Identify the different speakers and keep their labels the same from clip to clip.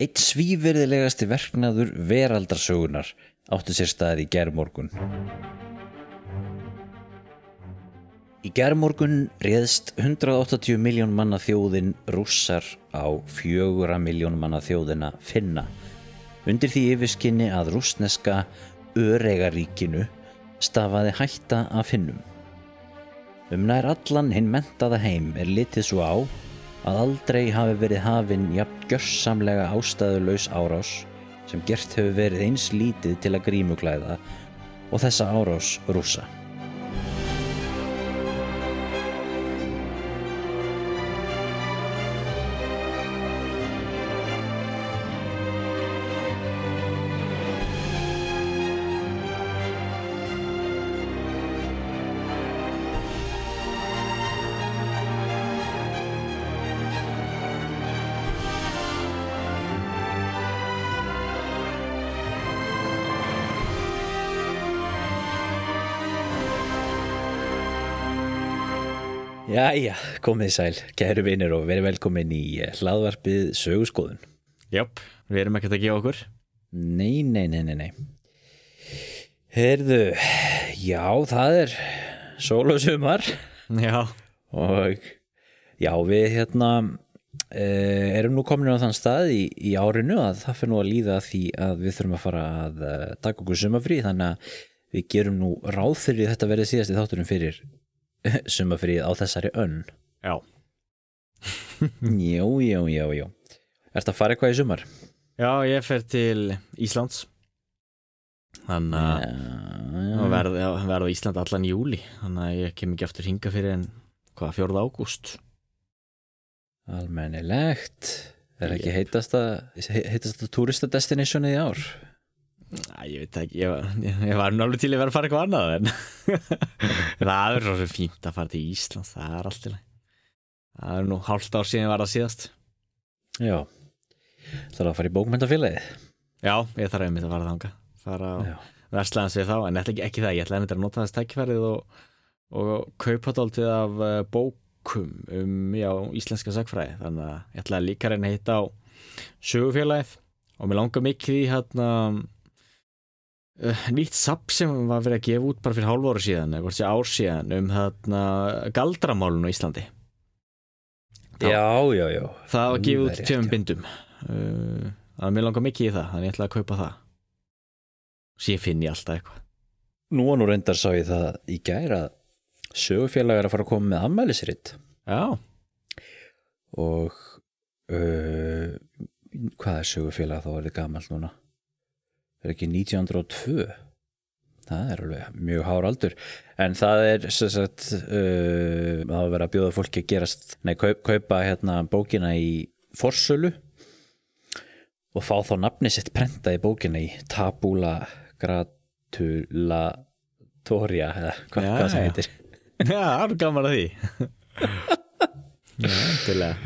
Speaker 1: Eitt svívirðilegasti verknaður veraldarsögunar áttu sér stað í gerðmorgun. Í gerðmorgun réðst 180 miljón manna þjóðin rússar á fjögura miljón manna þjóðina finna. Undir því yfirskinni að rússneska öregaríkinu stafaði hætta af finnum. Um nær allan hinn mentaða heim er litið svo á að aldrei hafi verið hafinn jafn gjörsamlega ástæðulaus árás sem gert hefur verið eins lítið til að grímuklæða og þessa árás rúsa. Jæja, komið sæl, kæru vinir og verið velkomin í eh, hlaðvarpið sögurskoðun.
Speaker 2: Jöp, við erum ekkert að gefa okkur
Speaker 1: Nei, nei, nei, nei, nei. Herðu, já, það er sól og sumar
Speaker 2: Já,
Speaker 1: og já, við hérna eh, erum nú komin á þann stað í, í árinu að það fyrir nú að líða því að við þurfum að fara að uh, taka okkur sumafrí þannig að við gerum nú ráð fyrir þetta verið síðast í þátturum fyrir sumafríð á þessari önn.
Speaker 2: já,
Speaker 1: Jú, jú, jú, jú. Ertu að fara eitthvað í sumar?
Speaker 2: já, ég fer til Íslands Þannig að og verð, verð á Ísland allan í júli Þannig að ég kem ekki aftur hinga fyrir en hvað, 4. ágúst
Speaker 1: almennilegt. Er ekki heitasta, heitasta turistadestinationið í ár?
Speaker 2: Æ, ég veit ekki, ég, ég, ég var alveg til að vera að fara eitthvað annað en það er svo fínt að fara til Íslands, það er allt í lagi Það er nú hálft ár síðan ég var að síðast
Speaker 1: Já. Það er að fara í bókmyndafélagið.
Speaker 2: Já, ég þarf einmitt að fara þanga fara á
Speaker 1: Já.
Speaker 2: verslæðans við þá en ekki, ekki það, ég ætla einmitt að nota þess tækifærið og, og kaupa dálítið af eh, bókum um já, íslenska sagfræði þannig að ég ætla líka að reyna að hitta á sögufélagið og mér langar mikið í hérna nýtt sapp sem var verið að gefa út bara fyrir hálf ára síðan eða hvort sé ár síðan um hérna galdramálun á Íslandi Já.
Speaker 1: Já, já, já.
Speaker 2: það var gefið út
Speaker 1: já.
Speaker 2: bindum uh, að mér langar mikið í það þannig ég ætla að kaupa það síðan finn ég alltaf eitthvað
Speaker 1: Nú og nú reyndar sá ég það í gæra að sögufélag er að fara að koma með ammælisritt
Speaker 2: já,
Speaker 1: og uh, hvað er sögufélag þá er þið gamalt núna? Er ekki 1902? Það er alveg mjög hár aldur. En það er sagt uh, það var verið að bjóða fólki að gerast nei, kaup, kaupa hérna bókina í forsölu og fá þá nafni sitt prentað í bókina í tabula gratulatoria eða hvað,
Speaker 2: Já,
Speaker 1: hvað sem heitir.
Speaker 2: Já, það er gaman að því. Já, endilega.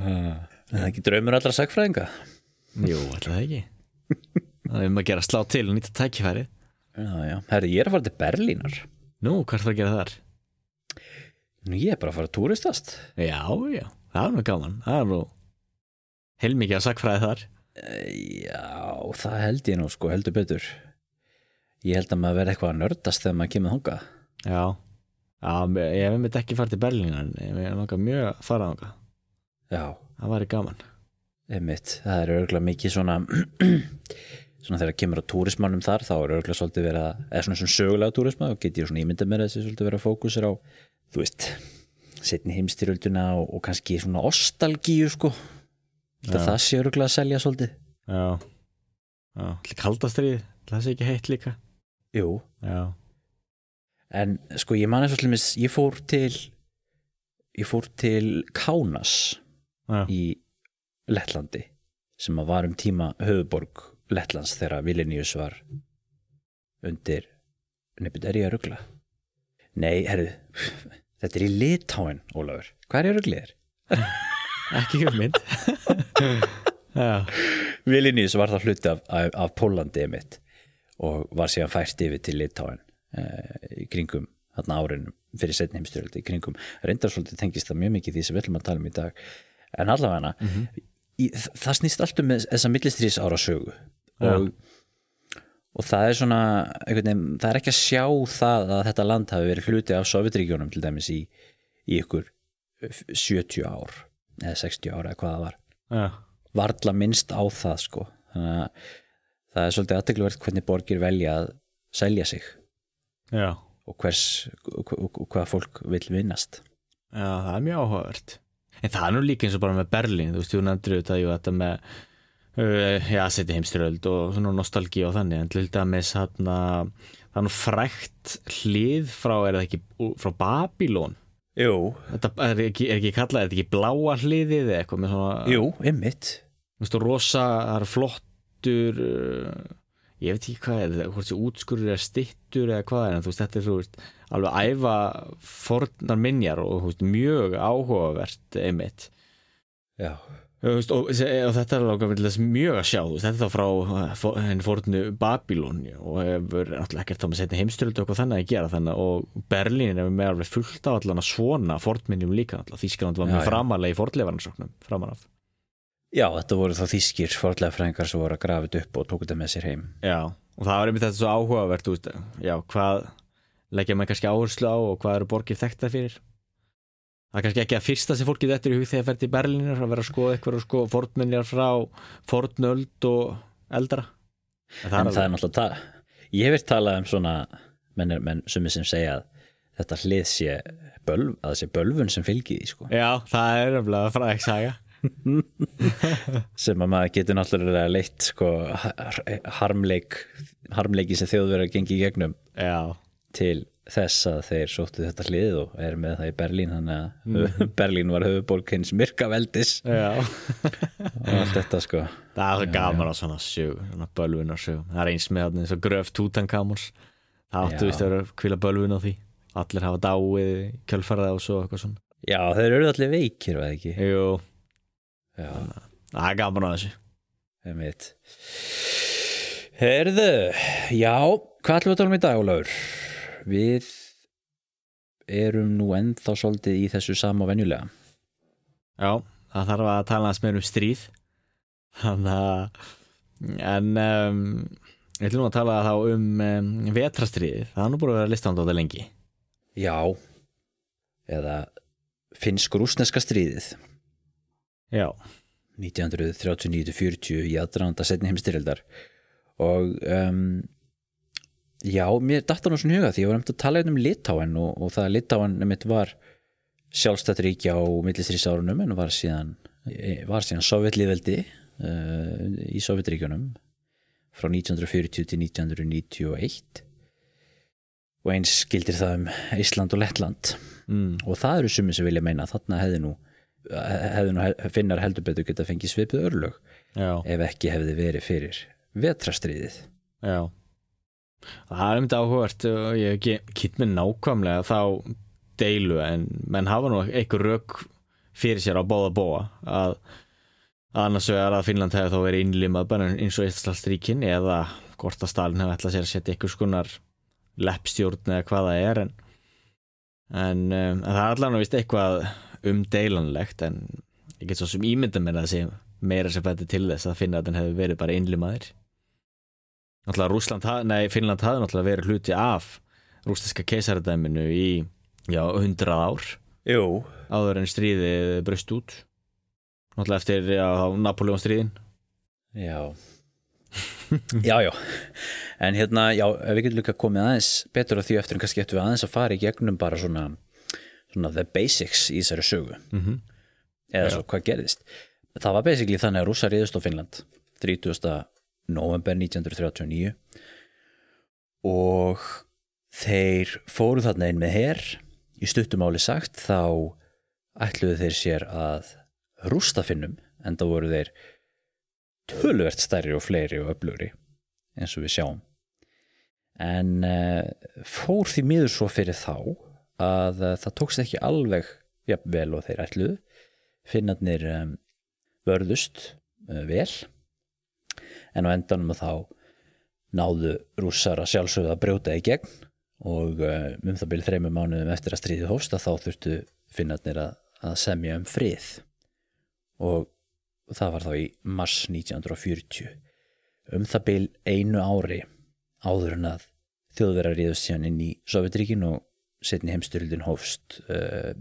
Speaker 1: En það er ekki draumur allra sagfræðinga
Speaker 2: jú, það ekki það er um að gera slá til og nýta tækifæri
Speaker 1: herri, ég er að fara til Berlínar.
Speaker 2: Nú, hvað er það að gera þar?
Speaker 1: Nú, ég er bara að fara að túristast.
Speaker 2: Já, já, það er nú gaman. Það er nú heilmikið að sagfræði þar.
Speaker 1: Já, það held ég nú sko, heldur betur. Ég held að maður verði eitthvað að nördast þegar maður kemur þangað.
Speaker 2: Já, já ég hef einmitt ekki farið til Berlín en ég langar mjög að fara þangað.
Speaker 1: Já,
Speaker 2: það væri gaman.
Speaker 1: Einmitt, það er örgulega mikið svona svona þegar kemur á túrismannum þar þá er örgulega svolítið verið að eða svona svona sögulega túrisma og get ég svona ímyndað mér að þessi svolítið verið að fókusir á þú veist, setni heimstyrjölduna og, og kannski svona ostalgíu sko.
Speaker 2: Já.
Speaker 1: það það sé örgulega að selja svolítið.
Speaker 2: Já, já, kaldastrið það sé ekki heitt líka.
Speaker 1: Jú,
Speaker 2: já,
Speaker 1: En sko ég man og slimis, ég fór til ég fór til Kaunas
Speaker 2: já,
Speaker 1: í Lettlandi sem að var um tíma höfuborg Lettlands þegar Vilnius var undir nefnir er ég að rugla? Nei, herru þetta er í Litáin, Ólafur. Hvað er ég að ruglið þér?
Speaker 2: ekki hugmynd já,
Speaker 1: Vilnius var það hluti af, af, af Pólandi emitt og var síðan fært yfir til Litáin eh, í kringum þarna árinum fyrir setni heimstyrjaldi í kringum reyndar svolítið tengist það mjög mikið því sem við ætlum að tala um í dag. En allavega í, það snýst allt um þessa millistrís ára sögu og, og það er svona veginn, það er ekki að sjá það að þetta land hafi verið hluti af Sovjetríkjónum til dæmis í, í ykkur 70 ár eða 60 ára eða hvað það var.
Speaker 2: Já,
Speaker 1: varla minnst á það sko. Þannig að það er svolítið aðtegluvert hvernig borgir velja að selja sig
Speaker 2: já,
Speaker 1: og hvers og, og, og hvað fólk vil vinnast.
Speaker 2: Já, það er mjög áhugavert. En það er nú líka eins og bara með Berlín þú veist, þú nefndir auðvitað þetta með uh, já, setja heimstyröld og svona nostalgi og þannig, en til dæmis þarna, það er nú frækt hlið frá, er það ekki frá Babylon
Speaker 1: Jú,
Speaker 2: Þetta er ekki, er ekki kallað, er þetta ekki bláa hliðið eða eitthvað með svona
Speaker 1: jú, ymmit
Speaker 2: Þú veist, og rosa, það er flottur uh, ég veit ekki hvað er hvort þessi útskurður er stittur eða hvað er en þú veist, þetta er veist, alveg æfa fornar minjar og þú veist, mjög áhugavert einmitt.
Speaker 1: Já,
Speaker 2: veist, og, og þetta er alveg mjög að sjá, þetta er frá henni fórnu Babylon og hefur náttúrulega ekkert þá með setni heimstyröldu og þannig að gera þannig og Berlín er með alveg fullt af allan að svona fornminjum líka, Þískaland var
Speaker 1: já.
Speaker 2: framalega í fornleifaransóknum framan af.
Speaker 1: Já þetta voru þá þýskir forðlega fræðingar sem voru að grafa þetta upp og tóku þetta með sér heim.
Speaker 2: Já, og það var einmitt þetta svo áhugavert veist, já, hvað leggja maður kannski áherslu á og hvað eru borgir þekkta fyrir það er kannski ekki að fyrsta sem fólkið eftir í hug þegar fer til Berlínar að vera að skoða eitthvað og skoða fornminjar frá fornöld og eldra. En
Speaker 1: En það er náttúrulega Ég hef verið talað um svona menn, er- menn sumir sem segja að þetta hlið sé bölv, að það sé bölvun sem fylgir því sko.
Speaker 2: Já, það er nefnilega fræk saga.
Speaker 1: Sem að maður getur náttúrulega leitt sko, har- harmleik harmleiki sem þjóðverið að gengi í gegnum
Speaker 2: Já,
Speaker 1: til þess að þeir sóttu þetta hlið og er með það í Berlín þannig að Berlín var höfuborg hins myrka veldis.
Speaker 2: Já.
Speaker 1: Og allt þetta sko.
Speaker 2: Það er gaman á svona sög, það er eins með eins og gröf Tutankamons. Það áttu vist að vera að kvila bölvun á því. Allir hafa dáið í kjölfarað og svo eitthvað svona.
Speaker 1: Já, þeir eru allir veikir, það ekki?
Speaker 2: Það er gaman á þessu.
Speaker 1: Einmitt. Herðu, já, hvað ætlum við að tala um í dag, Ólafur? Við erum nú ennþá svolítið í þessu sama venjulega.
Speaker 2: Já, það þarf að tala aðeins meira um stríð. Þannig að en um, ég ætlum að tala þá um, um vetrastríðið, það er nú búin að vera listandi á þetta lengi.
Speaker 1: Já, eða finnsk-rúsneska stríðið.
Speaker 2: Já,
Speaker 1: 1939-40 í aðdraðanda setni heimstyrildar og um, já, mér datt það nú svona huga því ég var um að tala um Litáen og, og það að Litáen nefnt var sjálfstætt ríkja á millistrísárunum en var síðan, var síðan sovjetlýðveldi uh, í sovjetríkjunum frá 1940 til 1991 og eins skildir það um Ísland og Lettland.
Speaker 2: Mm,
Speaker 1: og það eru sumir sem vilja meina þarna hefði nú hefði nú finnar heldur betur geta fengið svipið örlög
Speaker 2: já,
Speaker 1: ef ekki hefði verið fyrir vetrastriðið
Speaker 2: já Það er myndið áhugavert og ég hef ekki kýtt með nákvæmlega þá deilu en menn hafa nú einhver rök fyrir sér á bóða bóa að annars vegar að Finnland hefði þá verið innlimað bara eins og Íslandsríkin eða hvort að Stalin hefði ætlað sér að setja einhvers konar leppstjórn eða hvað það er en, en, um, en það er allan að vist eitthvað umdeilanlegt en ég get svo sem ímynda mér að það sé meira sem bæti til þess að finna að den hefði verið bara innlimaðir Náttúrulega Rússland, haf- nei Finnland hafði náttúrulega verið hluti af rúsneska keisaradæminu í já, 100 ár.
Speaker 1: Jú.
Speaker 2: Áður en stríðið bröst út. Náttúrulega eftir já, Napoleon stríðin
Speaker 1: Já. Já, já. En hérna, já, ef við getum líka komið aðeins betur á því eftir en kannski eftir við aðeins að fara í gegnum bara svona, svona the basics í þessari sögu.
Speaker 2: Mm -hmm.
Speaker 1: eða svo hvað gerðist. Það var basically þannig að rússar riðust á Finnland 30. november 1939 og þeir fóru þarna inn með her. Í stuttumáli sagt þá ætluðu þeir sér að rústa Finnum en það voru þeir töluvert stærri og fleiri og öflugri eins og við sjáum. En uh, fór því miður svo fyrir þá að uh, það tókst ekki alveg jafnvel og þeir ætluðu. Finnarnir um, vörðust uh, vel en á endanum þá náðu rússar að sjálfsögða að brjóta í gegn og uh, um það byrja þreymur mánuðum eftir að stríðið hófst að þá þurftu finnarnir að, að semja um frið. Og það var þá í mars 1940 um það byl einu ári áður en að þjóðverðar ríðust síðan inn í Sovjetríkin og setni heimstyrildin hófst uh,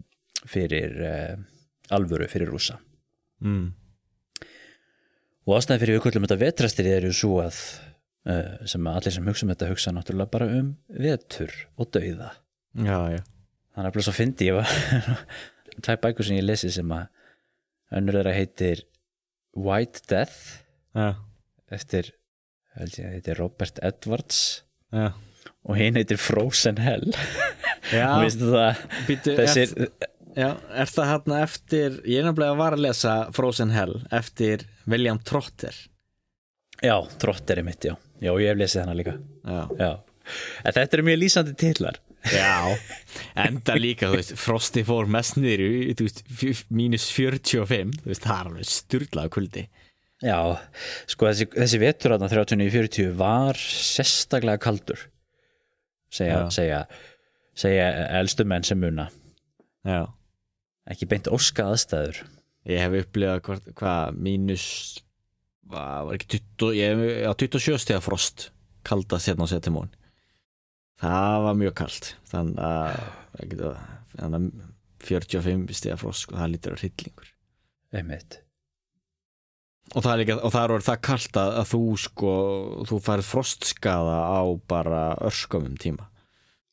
Speaker 1: fyrir uh, alvöru fyrir rúsa
Speaker 2: mm.
Speaker 1: Og ástæði fyrir við kvöldum þetta vetrastir eru svo að uh, sem allir sem hugsa um þetta hugsa náttúrulega bara um vetur og dauða.
Speaker 2: Já, já.
Speaker 1: Þannig að bara svo fyndi ég var tvær bækur sem ég lesi sem að önnur þeirra heitir White Death.
Speaker 2: Já,
Speaker 1: eftir held ég að heitir Robert Edwards.
Speaker 2: Já.
Speaker 1: Og hinn heitir Frozen Hell.
Speaker 2: Já,
Speaker 1: og veistu það
Speaker 2: býtu,
Speaker 1: þessir,
Speaker 2: er, já, er það hérna eftir Ég er að var að lesa Frozen Hell eftir William Trotter.
Speaker 1: Já, Trotter er mitt, já. Já, ég hef lesið hana líka.
Speaker 2: Já,
Speaker 1: já. en þetta eru mjög lýsandi titlar.
Speaker 2: Já Enda líka, þú veist, Frosti fór mest niður í, þú veist, mínus 45 Þú veist, það er alveg sturlað kuldi.
Speaker 1: Já, sko þessi, þessi vetur þarna 39-40 var sérstaklega kaldur segja, segja segja elstu menn sem muna.
Speaker 2: Já
Speaker 1: ekki beint óska aðstæður.
Speaker 2: Ég hef upplifað hvað, mínus var, var ekki 20, ég, já, 27 stiga frost kaldast hérna á Setimón. Það var mjög kald þannig að, þannig að 45 stiga frost sko, það lítur að hryllingur.
Speaker 1: Einmitt.
Speaker 2: Og það er, líka, og það er það kalt að, að þú sko, þú færð frostskaða á bara örskamum tíma.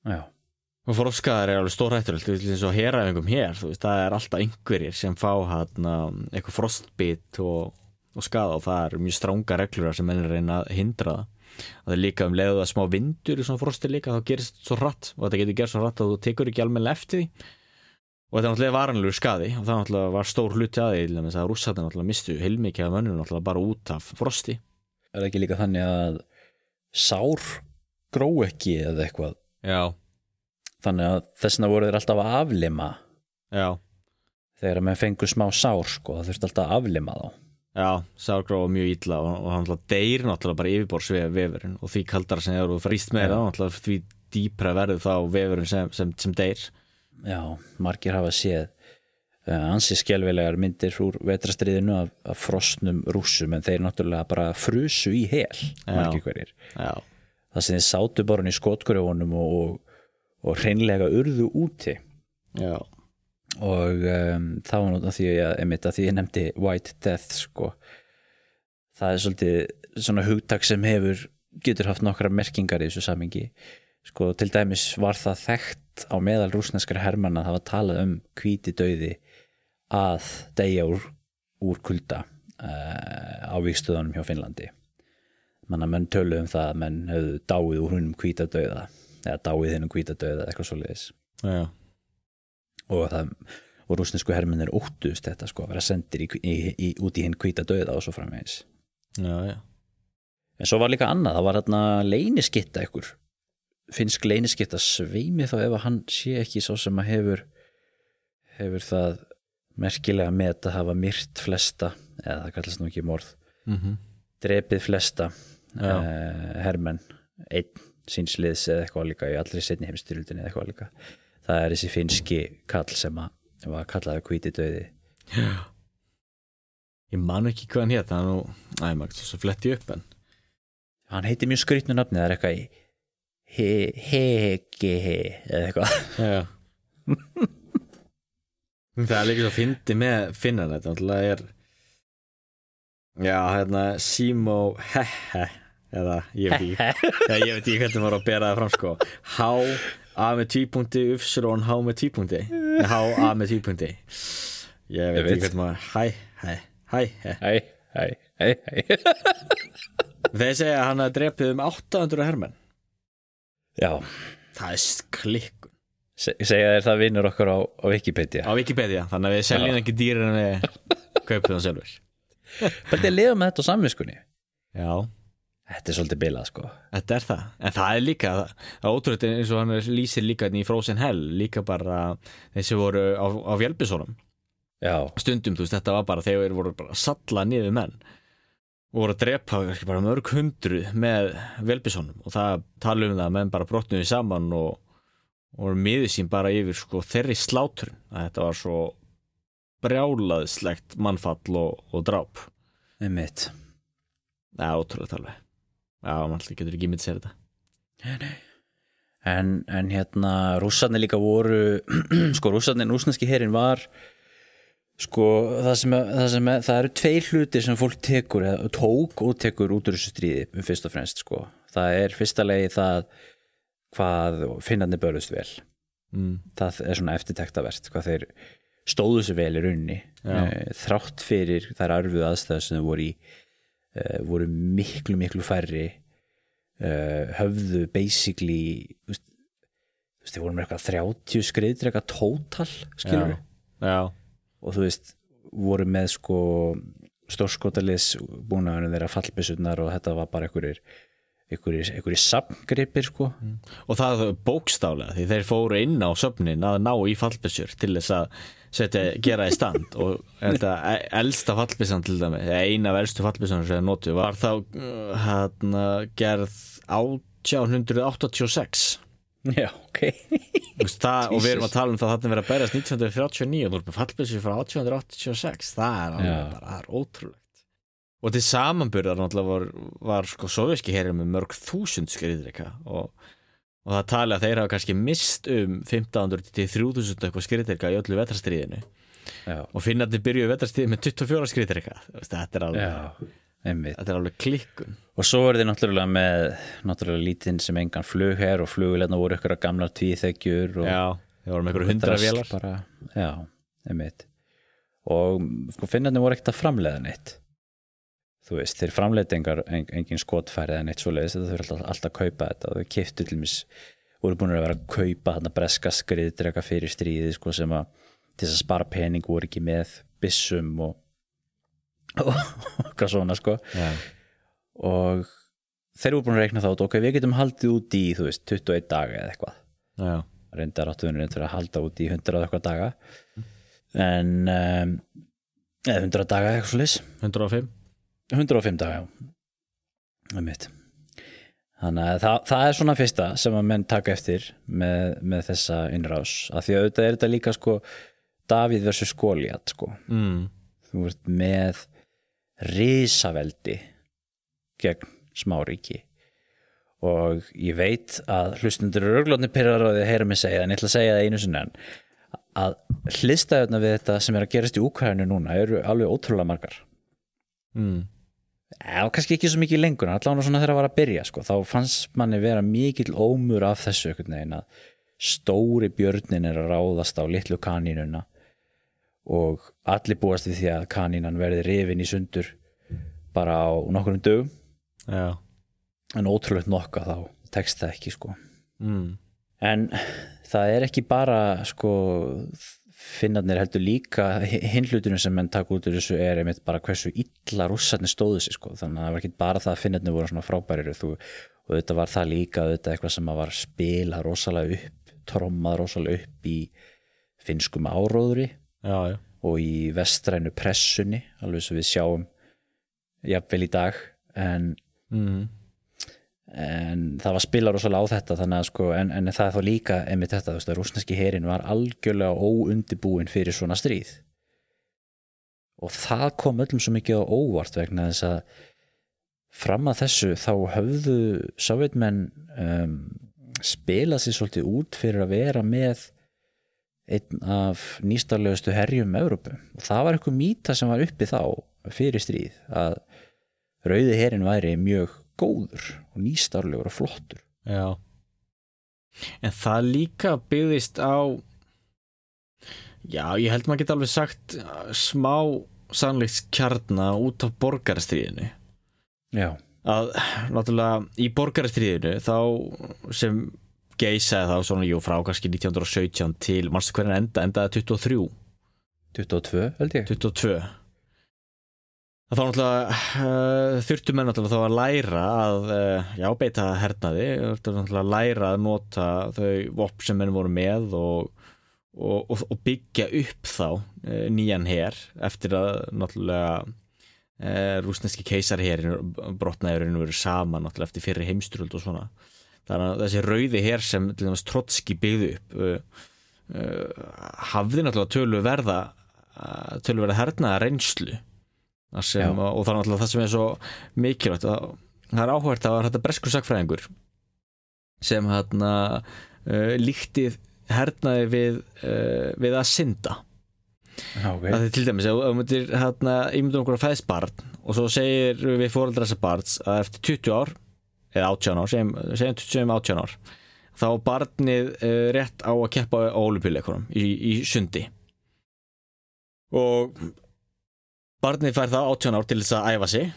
Speaker 1: Já,
Speaker 2: og frostskaðar er alveg stórhætturöld eins og heræfingum hér, þú veist, það er alltaf einhverjir sem fá hann eitthvað frostbit og, og skaða og það er mjög stránga reglur sem menn að reyna að hindra það. Það er líka um leiðu að smá vindur í svona frosti líka, þá gerist svo hratt og þetta getur gerst svo hratt að þú tekur ekki almennilega eftir því. Og þetta er náttúrulega varanlegur skadi og það náttúrulega var stór hluti að því dæmis að rússatinn náttúrulega mistu heilmikið af mönnum náttúrulega bara út af frosti.
Speaker 1: Er það ekki líka þannig að sár gró ekki eða eitthvað?
Speaker 2: Já,
Speaker 1: þannig að þessna voru þeir alltaf að aflima.
Speaker 2: Já,
Speaker 1: þegar að menn fengu smá sár sko, það þurfti alltaf að aflima þá.
Speaker 2: Já sárgrófa mjög illa og, og hann deyr náttúrulega bara yfirbórs vefurinn og því kaldara sem eru frýst með það náttúrulega því dýpra verður þá vefurinn sem, sem, sem deyr.
Speaker 1: Já, margir hafa séð uh, ansi skjálfilegar myndir úr vetrastriðinu af, af frostnum rússum en þeir náttúrulega bara frusu í hel margir hverjir.
Speaker 2: Já,
Speaker 1: það sem þeir sátu bara í skotgröfunum og, og, og hreinlega urðu úti.
Speaker 2: Já,
Speaker 1: og um, það var nú því að, einmitt, að því ég nefndi White Death sko. það er svolítið svona hugtak sem hefur getur haft nokkra merkingar í þessu samingi sko, til dæmis var það þekkt á meðal rúsneskara hermanna að það var talað um hvíti dauði að deyja úr, úr kulda uh, á vikstöðunum hjá Finnlandi. Manna menn töluðu um það að menn höfðu dáið úr húnum hvíta dauða eða dáið hennum hvíta dauða eða eitthvað svoleiðis
Speaker 2: já,
Speaker 1: og það og rúsnesku hermennir óttust þetta sko að vera sendir í, í, í, út í hinn hvíta döða og svo framvegis
Speaker 2: já, já.
Speaker 1: en svo var líka annað, það var hérna leyniskitta ykkur finnsk leyniskitta sveimi þá ef að hann sé ekki svo sem að hefur hefur það merkilega með að hafa myrt flesta eða það kallast nú ekki morð
Speaker 2: Mm
Speaker 1: drepið flesta
Speaker 2: Já.
Speaker 1: uh, hermenn einn sínsliðs eða eitthvað líka í allri setni heimstyrildinni eða eitthvað líka. Það er þessi finnski kall sem að var kallaði hvíti döði
Speaker 2: Ég man ekki hvað hann hétt það er nú, næ, maður svo fletti upp en
Speaker 1: hann heitir mjög skrýtnu nafni það er eitthvað í he, hegi he eða eitthvað.
Speaker 2: Já. Það er líka svo fyndi með finnan þetta náttúrulega er Já, hérna Simo Hehe eða ég veit ekki. Ég veit ekki hvernig maður á að bera það fram sko. H A með tvípunkti Ufsrón H með Nei, H A með tvípunkti Ég veit ekki hvernig maður Hæ, hæ, hæ, hæ.
Speaker 1: Hæ, hæ,
Speaker 2: Þeir segja að hann að drepið um 800 hermenn.
Speaker 1: Já,
Speaker 2: Það er klikkun
Speaker 1: se- segja þér það vinnur okkur á, á Wikipedia.
Speaker 2: Á Wikipedia, þannig að við seljum ekki dýrir en við kaupum það sjálfur
Speaker 1: hvernig lifa með þetta á samviskunni?
Speaker 2: Já
Speaker 1: þetta er svolítið bilað sko.
Speaker 2: Þetta er það, en það er líka það er ótrúlega eins og hann er- lýsir líka í Frozen Hell, líka bara þessi voru á, á
Speaker 1: já,
Speaker 2: stundum, þú veist, þetta var bara þegar þeir voru bara salla niður menn og voru að drepa bara mörg hundru með Fjölbisónum og það tala um það að menn bara brotnuði saman og, og voru miður sín bara yfir sko þeirri sláturinn að þetta var svo brjálaðslegt mannfall og, og dráp.
Speaker 1: Einmitt.
Speaker 2: Já, ótrúlega alveg Já, mann getur ekki myndið sér þetta.
Speaker 1: En, en hérna rússarnir líka voru sko rússarnir, rússneski herin var sko það sem, það sem það eru tveir hlutir sem fólk tekur eða tók og tekur út úr þessu stríði um fyrst og fremst sko. Það er fyrsta legi það hvað finnarnir börðust vel.
Speaker 2: Mm.
Speaker 1: það er svona eftirtektavert hvað þeir stóðu sér vel í raunni
Speaker 2: Já.
Speaker 1: Eh, þrátt fyrir þær arfuð aðstæður sem þau voru í voru miklu miklu færri. Uh, höfðu basically þú veist, þeir voru með eitthvað 30 skriðdrega tótal skilur
Speaker 2: Já, já,
Speaker 1: og þú veist, voru með sko stórskotalis búnaðunum þeirra fallbissurnar og þetta var bara einhverjir einhverjir, einhverjir samgripir sko.
Speaker 2: Og það bókstálega því þeir fóru inn á söfnin að ná í fallbissur til þess að setja, gera í stand og þetta e- elsta fallbissan til dæmi eina af elstu fallbissan sem þeir notu var þá uh, hérna, gerð 1886
Speaker 1: já, ok.
Speaker 2: Það, og við erum að tala um það að þetta verið að berjast 1939 og þú erum með fallbissu frá 1886 það er bara, er ótrúlegt. Og til náttúrulega var, var sko soviski herri með mörg þúsund skriðrika og, og það tali að þeir hafa kannski mist um 1500 til 3000 eitthvað skriðrika í öllu vetrastriðinu
Speaker 1: já,
Speaker 2: og finnandi byrjuðu vetrastriði með 24 skriðrika þetta er alveg, þetta er alveg klikkun.
Speaker 1: Og svo er þið náttúrulega með náttúrulega lítinn sem engan flugherr og flugvilegna voru ykkur gamlar tvíþekjur og
Speaker 2: já, þeir voru með einhverju hundra vélar.
Speaker 1: bara, já, einmitt. Og sko finnarnir voru ekkert að framleiða neitt þú veist, þeir framleita engar, en, engin skotfæri eða neitt svoleiðis þetta þau alltaf, alltaf að kaupa þetta. Og þau kiftu til mis voru búin að vera að kaupa þarna breska skriðdrega fyrir stríði sko, sem að til þess að spara pening voru ekki með byssum og hvað svona sko.
Speaker 2: Já,
Speaker 1: og þeir voru búin að reikna þá ok, við getum haldið út í þú veist, 21 daga eða eitthvað.
Speaker 2: Já,
Speaker 1: reyndar áttuðunir reynd fyrir að halda út í 100 og eitthvað daga. En um, eða 100 daga eitthvað svo leys
Speaker 2: 105
Speaker 1: 105 daga, já. Er mitt þannig að það, það er svona fyrsta sem að menn taka eftir með, með þessa innrás. Af því að auðvitað er þetta líka sko Davíð versus Goliat sko.
Speaker 2: Mm.
Speaker 1: þú ert með risaveldi gegn smáríki. Og ég veit að hlustundur eru örglótni pyrrar og þið heyra mig segja en ég ætla að segja það einu sinni enn. Að hlistæðuna við þetta sem er að gerast í Úkvæðinu núna eru alveg ótrúlega margar.
Speaker 2: Mm.
Speaker 1: Eða kannski ekki svo mikið lengur allavega svona þegar að var að byrja sko. þá fannst manni vera mikill ómur af þessu að stóri björnin er að ráðast á litlu kanínuna og allir búast við því að kanínan verði rifin í sundur bara á nokkurum dögum
Speaker 2: já,
Speaker 1: en ótrúlegt nokka þá tekst það ekki sko
Speaker 2: mm.
Speaker 1: en það er ekki bara sko finnarnir heldur líka hinn hlutinu sem menn taka út úr þessu er einmitt bara hversu illa rússarnir stóðu sig sko þannig að það var ekki bara það að finnarnir voru svona frábærir þú, og þetta var það líka þetta eitthvað sem að var spila rosalega upp trommað rosalega upp í finnskum áróðri
Speaker 2: já, já,
Speaker 1: og í vestrænu pressunni alveg svo við sjáum jafnvel í dag en
Speaker 2: mm.
Speaker 1: En það var spila rosalega á þetta þannig að sko, en, en það er þá líka einmitt þetta, þú veist, að rúsneski herin var algjörlega óundibúin fyrir svona stríð. Og það kom öllum svo mikið á óvart vegna þess að fram að þessu þá höfðu sovjetmenn um, spilað sér svolítið út fyrir að vera með einn af nýstarlegustu herjum Evrópu. Og það var eitthvað mýta sem var uppi þá fyrir stríð að rauði herin væri mjög góður og nýstarlegur og flottur.
Speaker 2: Já. En það líka byggðist á já, ég held maður geta alveg sagt uh, smá sannleiks kjarna út af borgarastríðinu.
Speaker 1: Já,
Speaker 2: að náttúrulega í borgarastríðinu þá sem geisaði þá svona jú frá kannski 1917 til mannstu hvernig enda, endaði 23
Speaker 1: 22 held ég.
Speaker 2: 22 þá náttúrulega uh, þurftu menn náttúrulega þá að læra að uh, já, beita hernaði þurftu náttúrulega að læra að nota þau vopp sem menn voru með og, og, og, og byggja upp þá uh, nýjan her eftir að náttúrulega rúsneski keisarherin brotnaðurinn verið saman náttúrulega eftir fyrir heimströld og svona. Þannig að þessi rauði her sem Trotski byggði upp hafði náttúrulega tölu verða tölverða hernaða reynslu sem, og það er náttúrulega það sem er svo mikilvægt að það er áhvert að þetta breskur sakfræðingur sem hérna uh, líkti hernaði við, uh, við að synda.
Speaker 1: Okay.
Speaker 2: það er til dæmis þú myndir hérna ímyndur okkur að fæðist barn og svo segir við fóreldra þessa barns að eftir 20 ár eða 18 ár, segjum, segjum 20 18 ár þá barnið uh, rétt á að keppa á olimpíuleikunum í, í sundi. Og barnið fær þá 18 ár til þess að æfa sig.